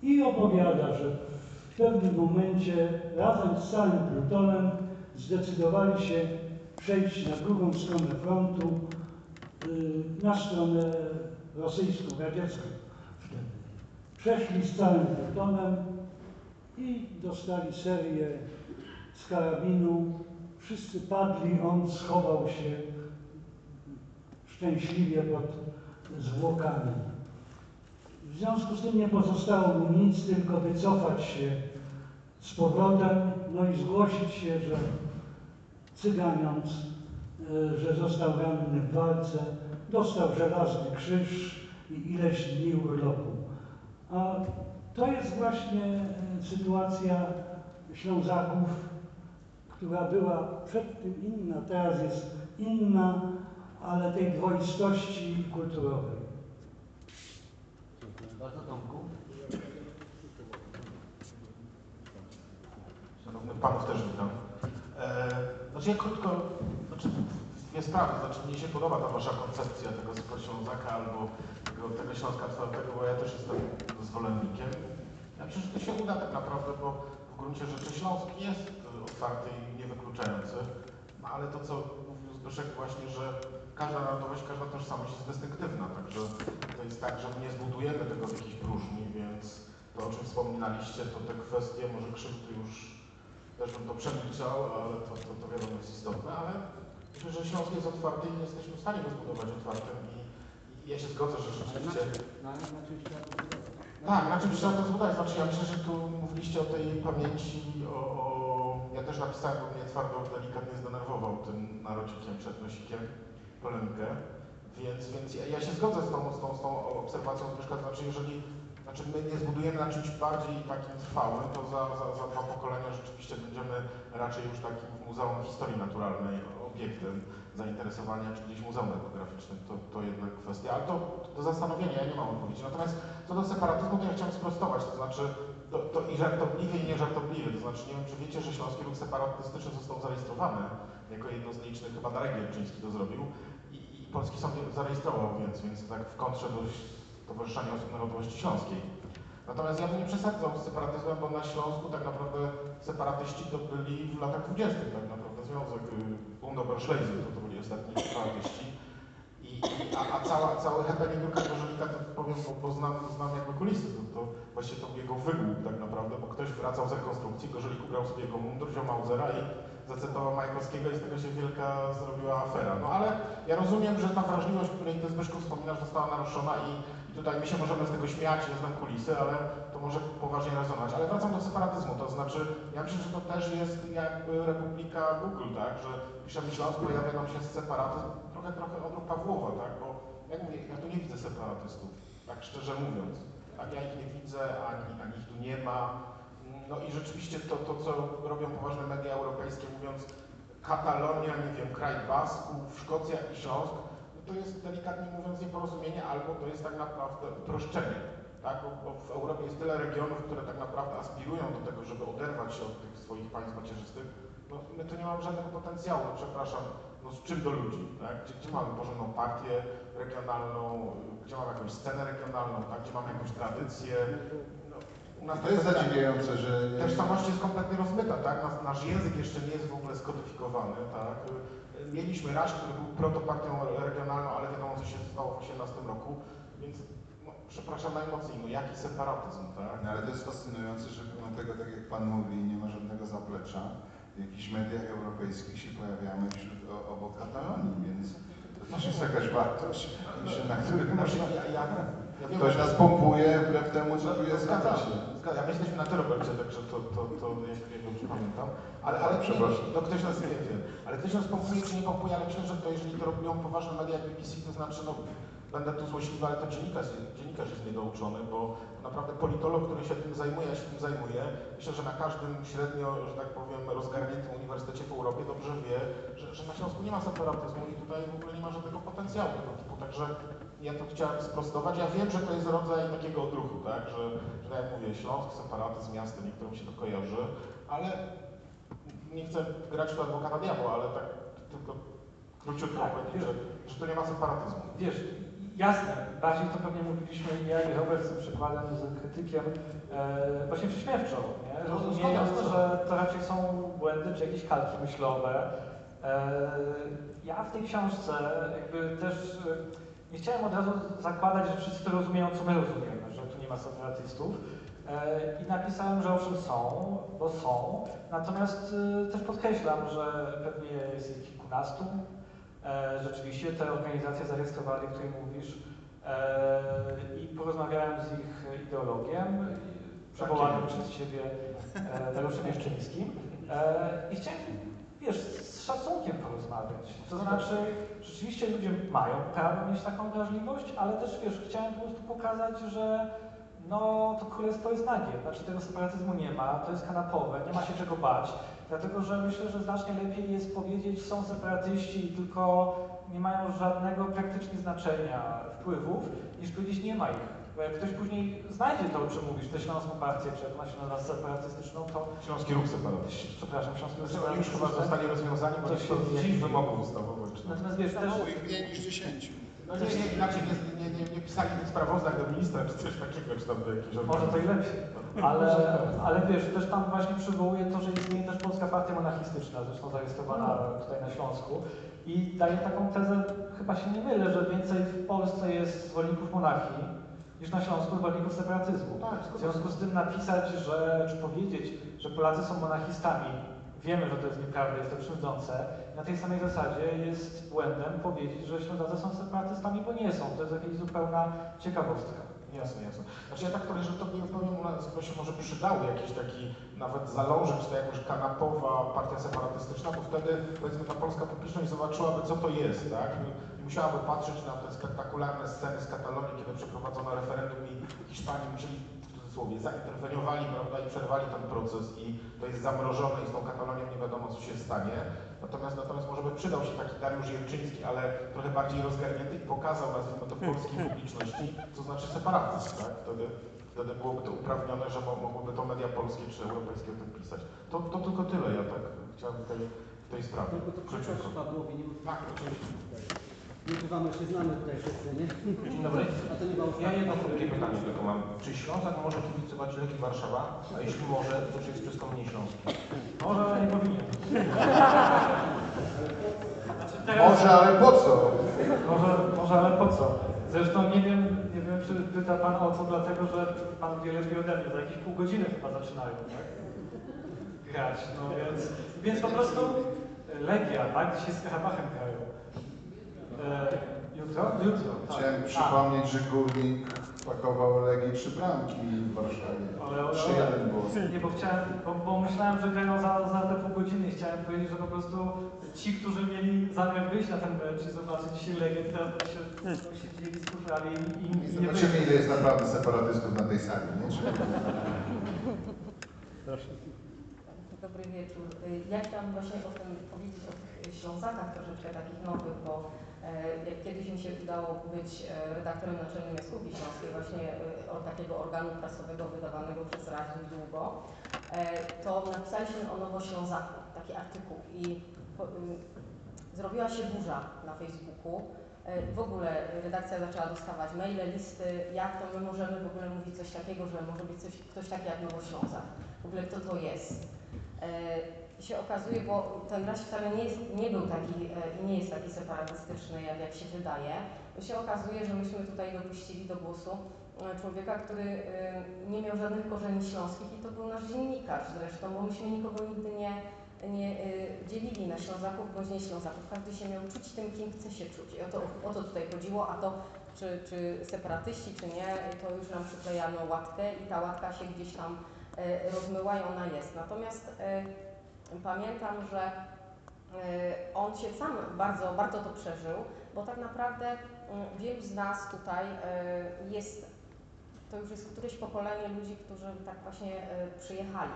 I opowiada, że w pewnym momencie razem z całym plutonem zdecydowali się przejść na drugą stronę frontu, y, na stronę rosyjską, radziecką wtedy. Przeszli z całym plutonem i dostali serię z karabinu. Wszyscy padli, on schował się szczęśliwie pod zwłokami. W związku z tym nie pozostało mu nic, tylko wycofać się z powrotem, no i zgłosić się, że cyganiąc, e, że został ranny w walce, dostał żelazny krzyż i ileś dni urlopu. A to jest właśnie e, sytuacja Ślązaków, która była przed tym inna, teraz jest inna, ale tej dwoistości kulturowej.
Dziękuję bardzo, Tomku.
Szanownych Panów też witam. E, znaczy ja krótko, znaczy dwie sprawy. Znaczy mnie się podoba ta Wasza koncepcja tego Super Ślązaka albo tego, tego Śląska twardego, bo ja też jestem zwolennikiem. Ja myślę, że to się uda tak naprawdę, bo w gruncie rzeczy Śląsk jest otwarty i niewykluczający, no ale to co mówił Zbyszek właśnie, że każda narodowość, każda tożsamość jest dystynktywna, także to jest tak, że my nie zbudujemy tego w jakiejś próżni, więc to o czym wspominaliście, to te kwestie, może krzywdy już też bym to przemilczał, ale to, to, to wiadomo jest istotne, ale myślę, że Śląsk jest otwarty i jesteśmy w stanie go zbudować otwartym i, i ja się zgodzę, że rzeczywiście...
No ale na czymś trzeba to zbudować.
Tak, na czymś trzeba to zbudować. Znaczy ja myślę, że tu mówiliście o tej pamięci, o, o... Ja też napisałem, bo mnie twardo delikatnie zdenerwował tym narocikiem przed nosikiem, polemikę. Więc, więc ja, ja się zgodzę z tą, z tą, z tą obserwacją Zbyszka, to znaczy jeżeli znaczy my nie zbudujemy na czymś bardziej takim trwałym, to za, za, za dwa pokolenia rzeczywiście będziemy raczej już takim Muzeum Historii Naturalnej obiektem zainteresowania, czy gdzieś muzeum etnograficznym, to, to jednak kwestia, ale to do zastanowienia, ja nie mam odpowiedzi. Natomiast co do separatyzmu, to ja chciałem sprostować, to znaczy to, to i żartobliwie i nieżartobliwie, to znaczy nie wiem, czy wiecie, że Śląski Ruch Separatystyczny został zarejestrowany jako jedno z nielicznych, chyba Darek Gierczyński to zrobił i, i Polski Sąd je zarejestrował, więc, więc tak w kontrze do Stowarzyszenia Osób Narodowości Śląskiej. Natomiast ja bym nie przesadzał z separatyzmem, bo na Śląsku tak naprawdę separatyści to byli w latach 20. tak naprawdę związek y, Bundoberschlezy, to, to byli ostatni separatyści. A, a cała, cały happening Luka Gorzelika, to powiem, bo, bo znam, znam jakby kulisy, to, to właściwie to jego wygłup tak naprawdę, bo ktoś wracał z rekonstrukcji, Gorzelik ubrał sobie jego mundur, wziął Mausera i zacytował Majkowskiego i z tego się wielka zrobiła afera. No ale ja rozumiem, że ta wrażliwość, której ty Zbyszku wspominasz, została naruszona i, i tutaj my się możemy z tego śmiać, nie znam kulisy, ale to może poważnie rezonować. Ale wracam do separatyzmu, to znaczy ja myślę, że to też jest jakby Republika Google, tak, że piszemy Śląsk, pojawia nam się separatyzm, trochę, trochę odruch Pawłowa, tak, bo jak mówię, ja tu nie widzę separatystów, tak szczerze mówiąc. Tak, ja ich nie widzę, ani, ani ich tu nie ma. No i rzeczywiście to, to, co robią poważne media europejskie, mówiąc Katalonia, nie wiem, kraj Basków, Szkocja i Śląsk, no to jest delikatnie mówiąc nieporozumienie, albo to jest tak naprawdę uproszczenie. Tak? Bo, bo w Europie jest tyle regionów, które tak naprawdę aspirują do tego, żeby oderwać się od tych swoich państw macierzystych. No, my tu nie mamy żadnego potencjału, przepraszam, no z czym do ludzi, tak? Gdzie, gdzie mamy porządną partię regionalną, gdzie mamy jakąś scenę regionalną, tak? Gdzie mamy jakąś tradycję. No, u nas
To jest
tego-
zadziwiające, że...
Tożsamość jest kompletnie rozmyta, tak? Nasz, nasz język jeszcze nie jest w ogóle skodyfikowany, tak? Mieliśmy Raś, który był protopartią regionalną, ale wiadomo, co się stało w 18 roku, więc no, przepraszam najmocniej, no jaki separatyzm, tak?
No, ale to jest fascynujące, że pomimo tego, tak jak Pan mówi, nie ma żadnego zaplecza. W jakichś mediach europejskich się pojawiamy wśród, o, obok Katalonii, więc to też jest jakaś wartość, na
ja wiem,
ktoś nas pompuje wbrew temu, co tu jest.
Zgadzam się. Zgadzam. Ja my jesteśmy na tyle Robercie, także to, to, to jak, jak dobrze pamiętam. Ale, ale
Przepraszam.
No, ktoś nas nie wie. Ale ktoś nas pompuje czy nie pompuje, ale myślę, że to jeżeli to robią poważne media jak BBC, to znaczy, no będę tu złośliwy, ale to dziennikarz, dziennikarz jest niedouczony, bo naprawdę politolog, który się tym zajmuje, ja się tym zajmuję, myślę, że na każdym średnio, że tak powiem, rozgarniętym uniwersytecie w Europie dobrze wie, że, że na Śląsku nie ma separatyzmu i tutaj w ogóle nie ma żadnego potencjału tego typu. Także ja to chciałem sprostować. Ja wiem, że to jest rodzaj takiego odruchu, tak? Że, że tak jak mówię, Śląsk, separatyzm, miasto, niektórym się to kojarzy, ale nie chcę grać tu adwokata diabła, ale tak tylko króciutko
Tak,
powiedzieć, że, że to nie ma separatyzmu.
Wiesz, jasne, bardziej to pewnie mówiliśmy i ja i Robert z tym przykładem, z krytykiem, e, właśnie prześmiewczo, nie?
No,
rozumiejąc, że to raczej są błędy czy jakieś kalki myślowe. E, ja w tej książce jakby też e, nie chciałem od razu zakładać, że wszyscy to rozumieją, co my rozumiemy, że tu nie ma separatystów. E, I napisałem, że owszem są, bo są, natomiast e, też podkreślam, że pewnie jest ich kilkunastu, Rzeczywiście te organizacje zarejestrowali, o której mówisz e, i porozmawiałem z ich ideologiem, przywołanym przez Ciebie e, Dariuszem Jaszczyńskim e, i chciałem, wiesz, z szacunkiem porozmawiać. To znaczy, rzeczywiście ludzie mają prawo mieć taką wrażliwość, ale też, wiesz, chciałem po prostu pokazać, że no, to królestwo jest nagie, znaczy tego separatyzmu nie ma, to jest kanapowe, nie ma się czego bać, dlatego że myślę, że znacznie lepiej jest powiedzieć, są separatyści i tylko nie mają żadnego praktycznie znaczenia wpływów, niż powiedzieć, nie ma ich. Bo jak ktoś później znajdzie to, o czym mówisz, tę śląską partię, czy jak ona się nazywa separatystyczną, to,
Śląski ruch separatyści.
przepraszam, śląską
Zresztą oni już chyba zostali rozwiązani, bo
To się dziwi.
wymogów ustawowych.
Natomiast wiesz, też...
Ich mniej niż 10.
No nie, nie, inaczej nie, nie, nie, nie pisali tych sprawozdań do ministra, czy coś takiego, czy tam do jakiejś
Może to i lepiej. Ale, ale wiesz, też tam właśnie przywołuje to, że istnieje też Polska Partia Monarchistyczna, zresztą zarejestrowana tutaj na Śląsku. I daje taką tezę, chyba się nie mylę, że więcej w Polsce jest zwolenników monarchii niż na Śląsku zwolenników separatyzmu.
Tak,
W związku z tym napisać, że, czy powiedzieć, że Polacy są monarchistami, wiemy, że to jest nieprawda, jest to krzywdzące. Na tej samej zasadzie jest błędem powiedzieć, że Ślązacy są separatystami, bo nie są. To jest jakaś zupełna ciekawostka.
Jasne, jasne. Znaczy ja tak powiem, że to nie powiem u nas by się może przydały jakiś taki nawet zalążek, czy jakaś kanapowa partia separatystyczna, bo wtedy powiedzmy ta polska publiczność zobaczyłaby co to jest, tak? I musiałaby patrzeć na te spektakularne sceny z Katalonii, kiedy przeprowadzono referendum i Hiszpanii musieli w cudzysłowie zainterweniowali, prawda, i przerwali ten proces i to jest zamrożone i z tą Katalonią nie wiadomo co się stanie. Natomiast, natomiast może by przydał się taki Dariusz Jerczyński, ale trochę bardziej rozgarnięty i pokazał, nazwijmy to, polskiej publiczności, co znaczy separatyzm, tak? Wtedy, wtedy byłoby to uprawnione, że mo- mogłyby to media polskie czy europejskie o tym pisać. To, to tylko tyle, ja tak chciałem w tej, w tej sprawie.
Tylko to Pawłowi, nie
Tak, oczywiście.
Nie ukrywamy, że się znamy tutaj wszyscy, nie?
Dzień dobry.
A to nie ma
Ja jedno krótkie pytanie tylko mam. Czy Ślązak może kibicować Legii Warszawa? A jeśli może, to czy jest wszystko mniej śląskie?
Może, ale nie powinien. Teraz,
Może, ale po co?
może, może, ale po co? Zresztą nie wiem, nie wiem, czy pyta Pan o co, dlatego że Pan wie lepiej ode mnie, za jakieś pół godziny chyba zaczynają, tak? grać. No więc, więc po prostu Legia, tak? Dzisiaj z Karabachem grają. E, jutro? Jutro. tak.
Chciałem
A,
przypomnieć, że Górnik pakował Legii trzy bramki w Warszawie.
Ale, ale,
3-1 było.
Nie, bo chciałem, bo, bo myślałem, że grają za, za te pół godziny i chciałem powiedzieć, że po prostu ci, którzy mieli zamiar wyjść na ten mecz i zobaczyć dzisiaj Legię, teraz to się, to się dzieli skuszali i, i,
I
nie
zobaczymy, ile jest naprawdę separatystów na tej sali, nie? Czy...
Dobry wieczór. Y, Ja chciałam właśnie o tym powiedzieć o tych Ślązakach troszeczkę takich nowych, bo kiedyś mi się udało być e, redaktorem naczelnym Jaskółki Śląskiej, właśnie e, takiego organu prasowego wydawanego przez Radził długo, e, to napisaliśmy o Nowoślązaku, taki artykuł i y, zrobiła się burza na Facebooku. E, W ogóle redakcja zaczęła dostawać maile, listy, jak to my możemy w ogóle mówić coś takiego, że może być coś, ktoś taki jak Nowoślązak. W ogóle kto to jest. Się okazuje, bo ten raz wcale nie, jest, nie był taki e, i nie jest taki separatystyczny, jak, jak się wydaje, to się okazuje, że myśmy tutaj dopuścili do głosu e, człowieka, który e, nie miał żadnych korzeni śląskich i to był nasz dziennikarz zresztą, bo myśmy nikogo nigdy nie, nie dzielili na Ślązaków bądź nie Ślązaków. Każdy się miał czuć tym, kim chce się czuć. I o to, o to tutaj chodziło, a to czy, czy separatyści, czy nie, to już nam przyklejano łatkę i ta łatka się gdzieś tam rozmyła i ona jest. Natomiast pamiętam, że e, on się sam bardzo, bardzo to przeżył, bo tak naprawdę mm, wielu z nas tutaj e, jest, to już jest któreś pokolenie ludzi, którzy tak właśnie e, przyjechali.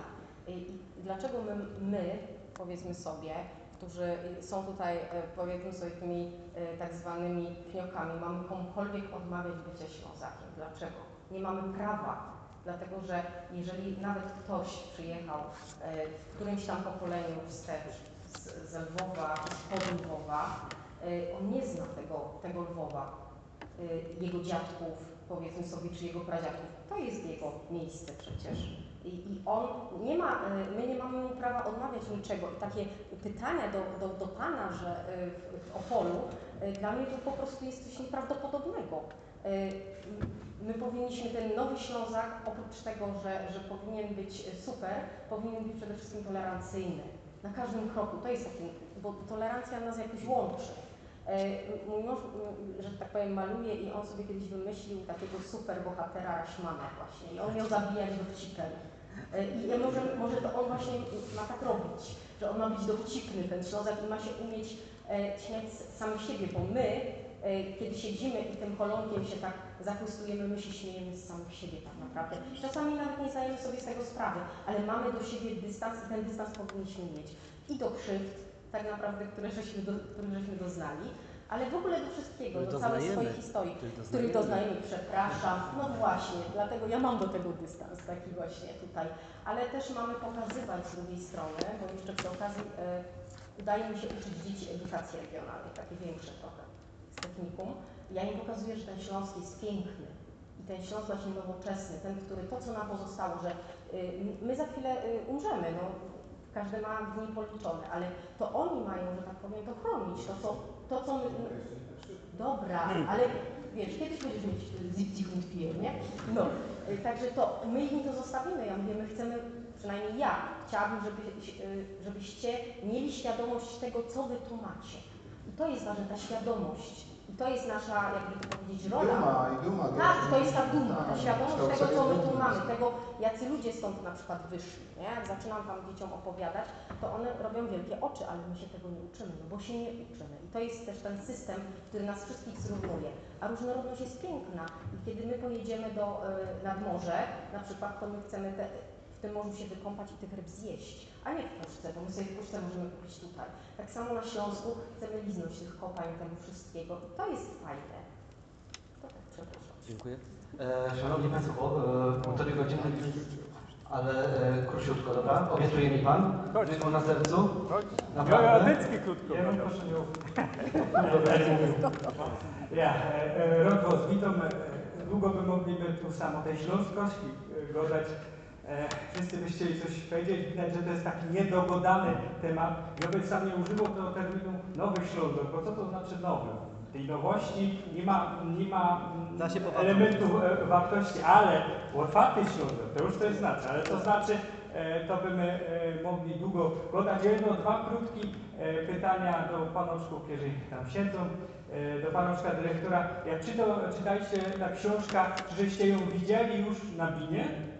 I, dlaczego my, my, powiedzmy sobie, którzy są tutaj, powiedzmy sobie, tymi tak zwanymi pniokami, mamy komukolwiek odmawiać bycia Ślązakiem? Dlaczego? Nie mamy prawa, dlatego że jeżeli nawet ktoś przyjechał e, w którymś tam pokoleniu wstecz z, Lwowa, z Lwowa, e, on nie zna tego, tego Lwowa, e, jego dziadków, powiedzmy sobie, czy jego pradziadków. To jest jego miejsce przecież. I, I on nie ma, my nie mamy mu prawa odmawiać niczego. I takie pytania do, do, do Pana, że w, w Opolu, dla mnie to po prostu jest coś nieprawdopodobnego. E, My powinniśmy, ten Nowy Ślązak, oprócz tego, że, że powinien być super, powinien być przede wszystkim tolerancyjny. Na każdym kroku. To jest taki, bo tolerancja nas jakoś łączy. E, Mój mąż, m, że tak powiem, maluje i on sobie kiedyś wymyślił takiego super bohatera Rashmana właśnie i on miał zabijać dowcipem. E, I może, może to on właśnie ma tak robić, że on ma być dowcipny, ten Ślązak i ma się umieć e, śmiać samych siebie, bo my, e, kiedy siedzimy i tym holonkiem się tak zachwystujemy, my się śmiejemy z samych siebie tak naprawdę. Czasami nawet nie zdajemy sobie z tego sprawy, ale mamy do siebie dystans i ten dystans powinniśmy mieć. I do krzywd, tak naprawdę, które żeśmy, do, których żeśmy doznali, ale w ogóle do wszystkiego, do całej swojej historii,
Których doznajemy.
przepraszam, no właśnie, dlatego ja mam do tego dystans taki właśnie tutaj, ale też mamy pokazywać z drugiej strony, bo jeszcze przy okazji e, udaje mi się uczyć dzieci edukacji regionalnej, takie większe trochę z technikum. Ja im pokazuję, że ten Śląsk jest piękny i ten Śląsk właśnie nowoczesny, ten, który to, co nam pozostało, że y, my za chwilę y, umrzemy, no, każdy ma dni policzone, ale to oni mają, że tak powiem, to chronić, to co, to, co my, Dobra, ale wiesz, kiedyś będziesz mieć Pier, nie? No, y, także to my im to zostawimy. Ja mówię, my chcemy, przynajmniej ja, chciałabym, żeby, żebyście mieli świadomość tego, co wy tu macie. I to jest ważne, ta świadomość. I to jest nasza, jakby to powiedzieć, rola.
Duma i duma.
Tak, to jest ta duma, ta
Tak,
świadomość tego, co my tu mamy, tego, jacy ludzie stąd na przykład wyszli, nie? Jak zaczynam tam dzieciom opowiadać, to one robią wielkie oczy, ale my się tego nie uczymy, no bo się nie uczymy. I to jest też ten system, który nas wszystkich zrównuje. A różnorodność jest piękna i kiedy my pojedziemy do, y, nad morze, na przykład, to my chcemy te, w tym morzu się wykąpać i tych ryb zjeść, a nie w puszce, bo my sobie w puszce możemy kupić tutaj. Tak samo na Śląsku chcemy liznąć tych kopań, tego wszystkiego i to jest fajne. To tak, przepraszam.
Dziękuję. E, Szanowni Państwo, e, półtorej godziny, ale e, króciutko, dobra? Obiecuje mi Pan? Ręką na sercu? Naprawdę?
Ja bym proszę nie Dobra, nie mówił. Ja, e, e, rok rozbitą, e, długo by mogliby tu samo tej śląskości e, godać. E, wszyscy by chcieli coś powiedzieć, widać, że to jest taki niedogodany temat. Ja bym sam nie używał tego terminu nowy Ślązok, bo co to znaczy nowy? Tej nowości nie ma, nie ma mm, elementów e, wartości, ale otwarty Ślązok, to już coś znaczy, ale to znaczy
e, to byśmy mogli długo gadać. Jedno, dwa krótkie pytania do panoczków, jeżeli tam siedzą, do panoczka dyrektora. Jak czytaliście ta książka, żeście ją widzieli już na binie?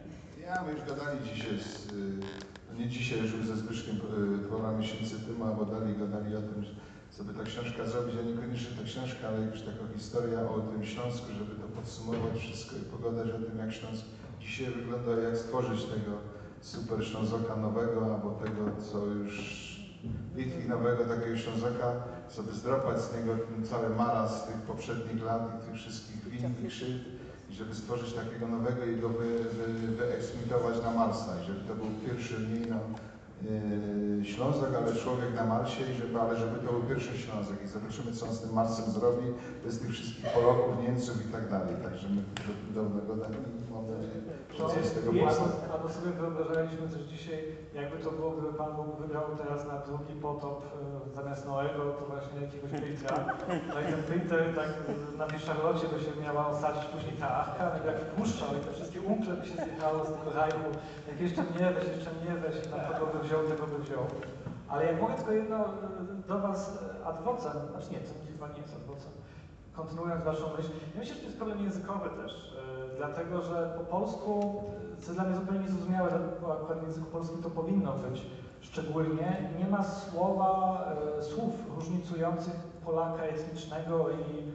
Ja, my już gadali dzisiaj z, y, nie dzisiaj, już ze Zbyszkiem y, parę miesięcy temu, albo dalej gadali o tym, że żeby ta książka zrobić, a niekoniecznie ta książka, ale już taka historia o tym Śląsku, żeby to podsumować wszystko i pogadać o tym, jak Śląsk dzisiaj wygląda, jak stworzyć tego super Ślązoka nowego, albo tego, co już Litwi nowego takiego Ślązoka, sobie zdropać z niego ten cały maraz tych poprzednich lat i tych wszystkich win i krzywd i żeby stworzyć takiego nowego i go wy, wy, wyeksmitować na Marsa. I żeby to był pierwszy nie no, yy, Ślązak, ale człowiek na Marsie i żeby, ale żeby to był pierwszy Ślązak i zobaczymy co on z tym Marsem zrobi bez tych wszystkich Polaków, Niemców i tak dalej. Także my gadali i mam nadzieję, że z tego powstanie.
albo sobie wyobrażaliśmy też dzisiaj, jakby to było, gdyby Pan Bóg wybrał teraz na drugi potop e, zamiast Noego, to właśnie jakiegoś Printra. No i ten Printer tak na tej szarlocie by się miała osadzić później ta arka, no i jak puszczał i te wszystkie umple by się zjechało z tego rajku. Jak jeszcze mnie weź, jeszcze mnie weź, na kogo by wziął, tego by wziął. Ale jak mogę tylko jedno e, do Was e, ad vocem, znaczy nie, to chyba nie jest ad vocem, kontynuując Waszą myśl, ja myślę, że to jest problem językowy też, e, dlatego że po polsku, co dla mnie zupełnie niezrozumiałe, bo akurat w języku polskim to powinno być szczególnie, nie ma słowa, słów różnicujących Polaka etnicznego i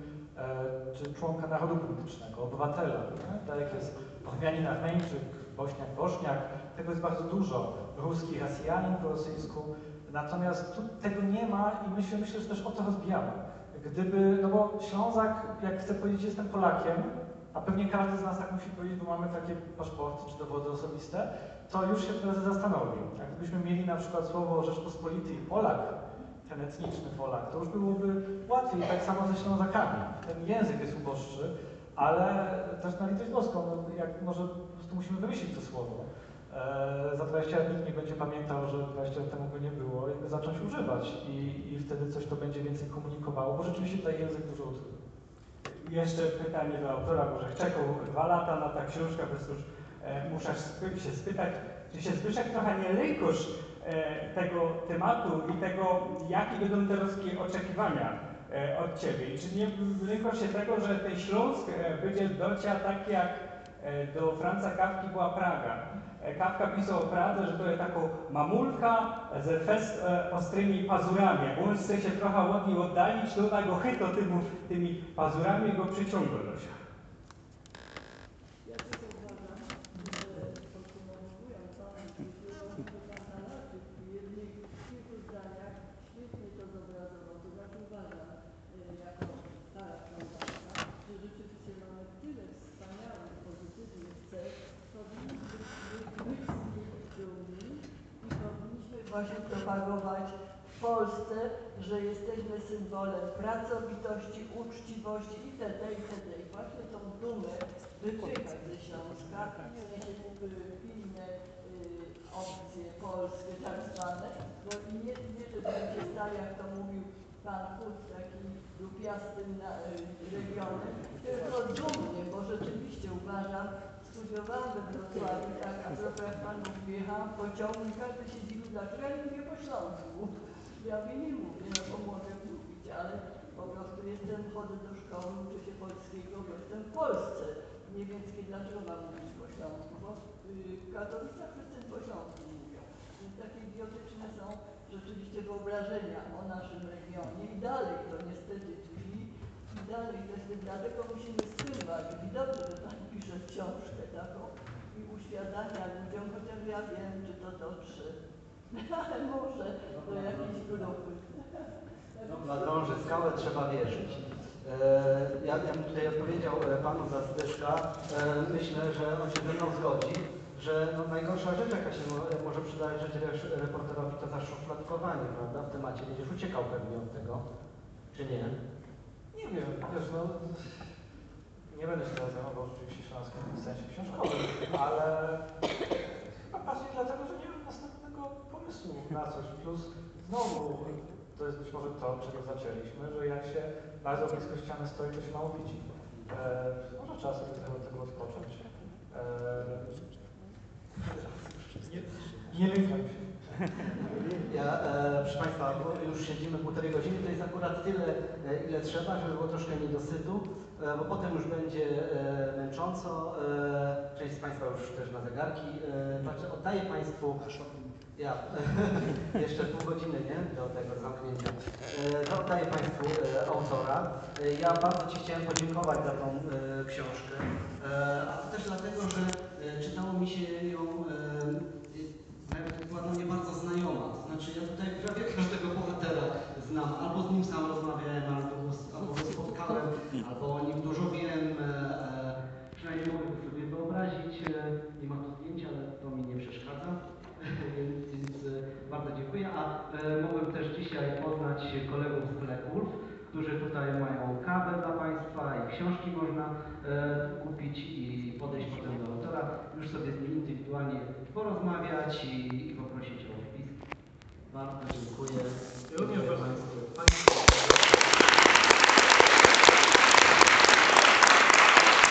czy członka narodu politycznego, obywatela. Nie? Tak jak jest Ormianin, Armeńczyk, Bośniak, Bośniak, tego jest bardzo dużo. Ruski, Rosjanin po rosyjsku. Natomiast tu tego nie ma i myślę, myślę, że też o to rozbijamy. Gdyby, no bo Ślązak, jak chce powiedzieć, jestem Polakiem, a pewnie każdy z nas tak musi powiedzieć, bo mamy takie paszporty czy dowody osobiste, to już się wtedy zastanowił. Jak gdybyśmy mieli na przykład słowo Rzeczpospolity i Polak, ten etniczny Polak, to już byłoby łatwiej, tak samo ze Ślązakami. Ten język jest uboższy, ale też na litość boską, no, jak może po prostu musimy wymyślić to słowo. E, za 20 lat nikt nie będzie pamiętał, że 20 lat temu go nie było, jakby zacząć używać i, i wtedy coś to będzie więcej komunikowało, bo rzeczywiście ten język dużo utrudnia.
Jeszcze pytanie do autora, bo że czekał dwa lata na ta książka, więc już e, muszę się spytać, czy się Zbyszek trochę nie lękosz e, tego tematu i tego, jakie będą teraz takie oczekiwania e, od Ciebie? I czy nie lękosz się tego, że ten Śląsk e, będzie dociał tak jak e, do Franca Kawki była Praga? E, Kawka pisał o Pradze, że to jest taką mamulka ze fest e, ostrymi pazurami. Jak on chce się trochę od niej oddalić, to ona go chyto tymi, tymi pazurami go przyciąga do siebie.
Ja też uważam, że podsumowując Pana Pan w jednych kilku zdaniach świetnie to zobrazował. To znaczy uważam, e, jako stara książka, że rzeczywiście mamy tyle wspaniałych, pozytywnych cech, powinniśmy być z nich dumni i powinniśmy właśnie propagować w Polsce, że jesteśmy symbolem pracowitości, uczciwości itd. itd. I właśnie tą dumę wypychać ze Śląska, pilne y, opcje polskie tak zwane, bo i nie, nie żebyśmy się stali, jak to mówił pan Hut, taki dupiastym na, y, regionem, tylko dumnie, bo rzeczywiście uważam, studiowałam we Wrocławiu, tak, a propos jak pan mówi, jechałam pociągu i każdy się dziwił, dlaczego ja nie po śląsku. Mi nie mówię, no mogę mówić, ale po prostu jestem, chodzę do szkoły, uczę się polskiego, bo jestem w Polsce. Nie wiem, dlaczego mam mówić po śląsku, bo y, w Katowicach wszyscy po śląsku mówią. Więc takie idiotyczne są rzeczywiście wyobrażenia o naszym regionie i dalej to niestety tkwi i dalej to jest, dlatego musimy z tym walczyć. I dobrze, że Pan pisze książkę taką i uświadamia ludziom, chociaż ja wiem, czy to dotrze. Ale może do jakiejś grupy.
Dobra, drąży skałę trzeba wierzyć. E, Ja, ja bym tutaj odpowiedział e, panu za Zbyszka. E, Myślę, że on się ze mną zgodzi, że no najgorsza rzecz, jaka się mo- może przydarzyć re- reporterowi, to zaszufladkowanie, prawda, w temacie. Będziesz uciekał pewnie od tego, czy nie?
Nie wiem, wiesz, no, nie będę się teraz zajmował oczywiście śląskim w sensie książkowym, ale chyba bardziej dlatego, że nie pomysłu na coś. Plus znowu to jest być może to, czego zaczęliśmy, że jak się bardzo blisko ściany stoi, to się mało widzi. E, może trzeba sobie trochę od tego odpocząć. E, Nie, nie lękam się.
Ja, e, proszę Państwa, bo już siedzimy półtorej godziny, to jest akurat tyle, e, ile trzeba, żeby było troszkę niedosytu, e, bo potem już będzie e, męcząco. E, część z Państwa już też na zegarki. E, także oddaję Państwu ja, jeszcze pół godziny, nie? Do tego zamknięcia. E, to oddaję Państwu e, autora. E, ja bardzo Ci chciałem podziękować za tą książkę, a to też dlatego, że czytało mi się ją była dla mnie bardzo znajoma. To znaczy ja tutaj prawie każdego bohatera znam. Albo z nim sam rozmawiałem, albo, go- albo go spotkałem, albo o nim dużo wiem. E, e, przynajmniej mogę to sobie wyobrazić. E, nie ma tu zdjęcia, ale to mi nie przeszkadza. więc więc e, bardzo dziękuję. A e, mogłem też dzisiaj poznać kolegów z Black Wolf, którzy tutaj mają kawę dla Państwa i książki można e, kupić i podejść potem do autora, już sobie z nim indywidualnie porozmawiać i,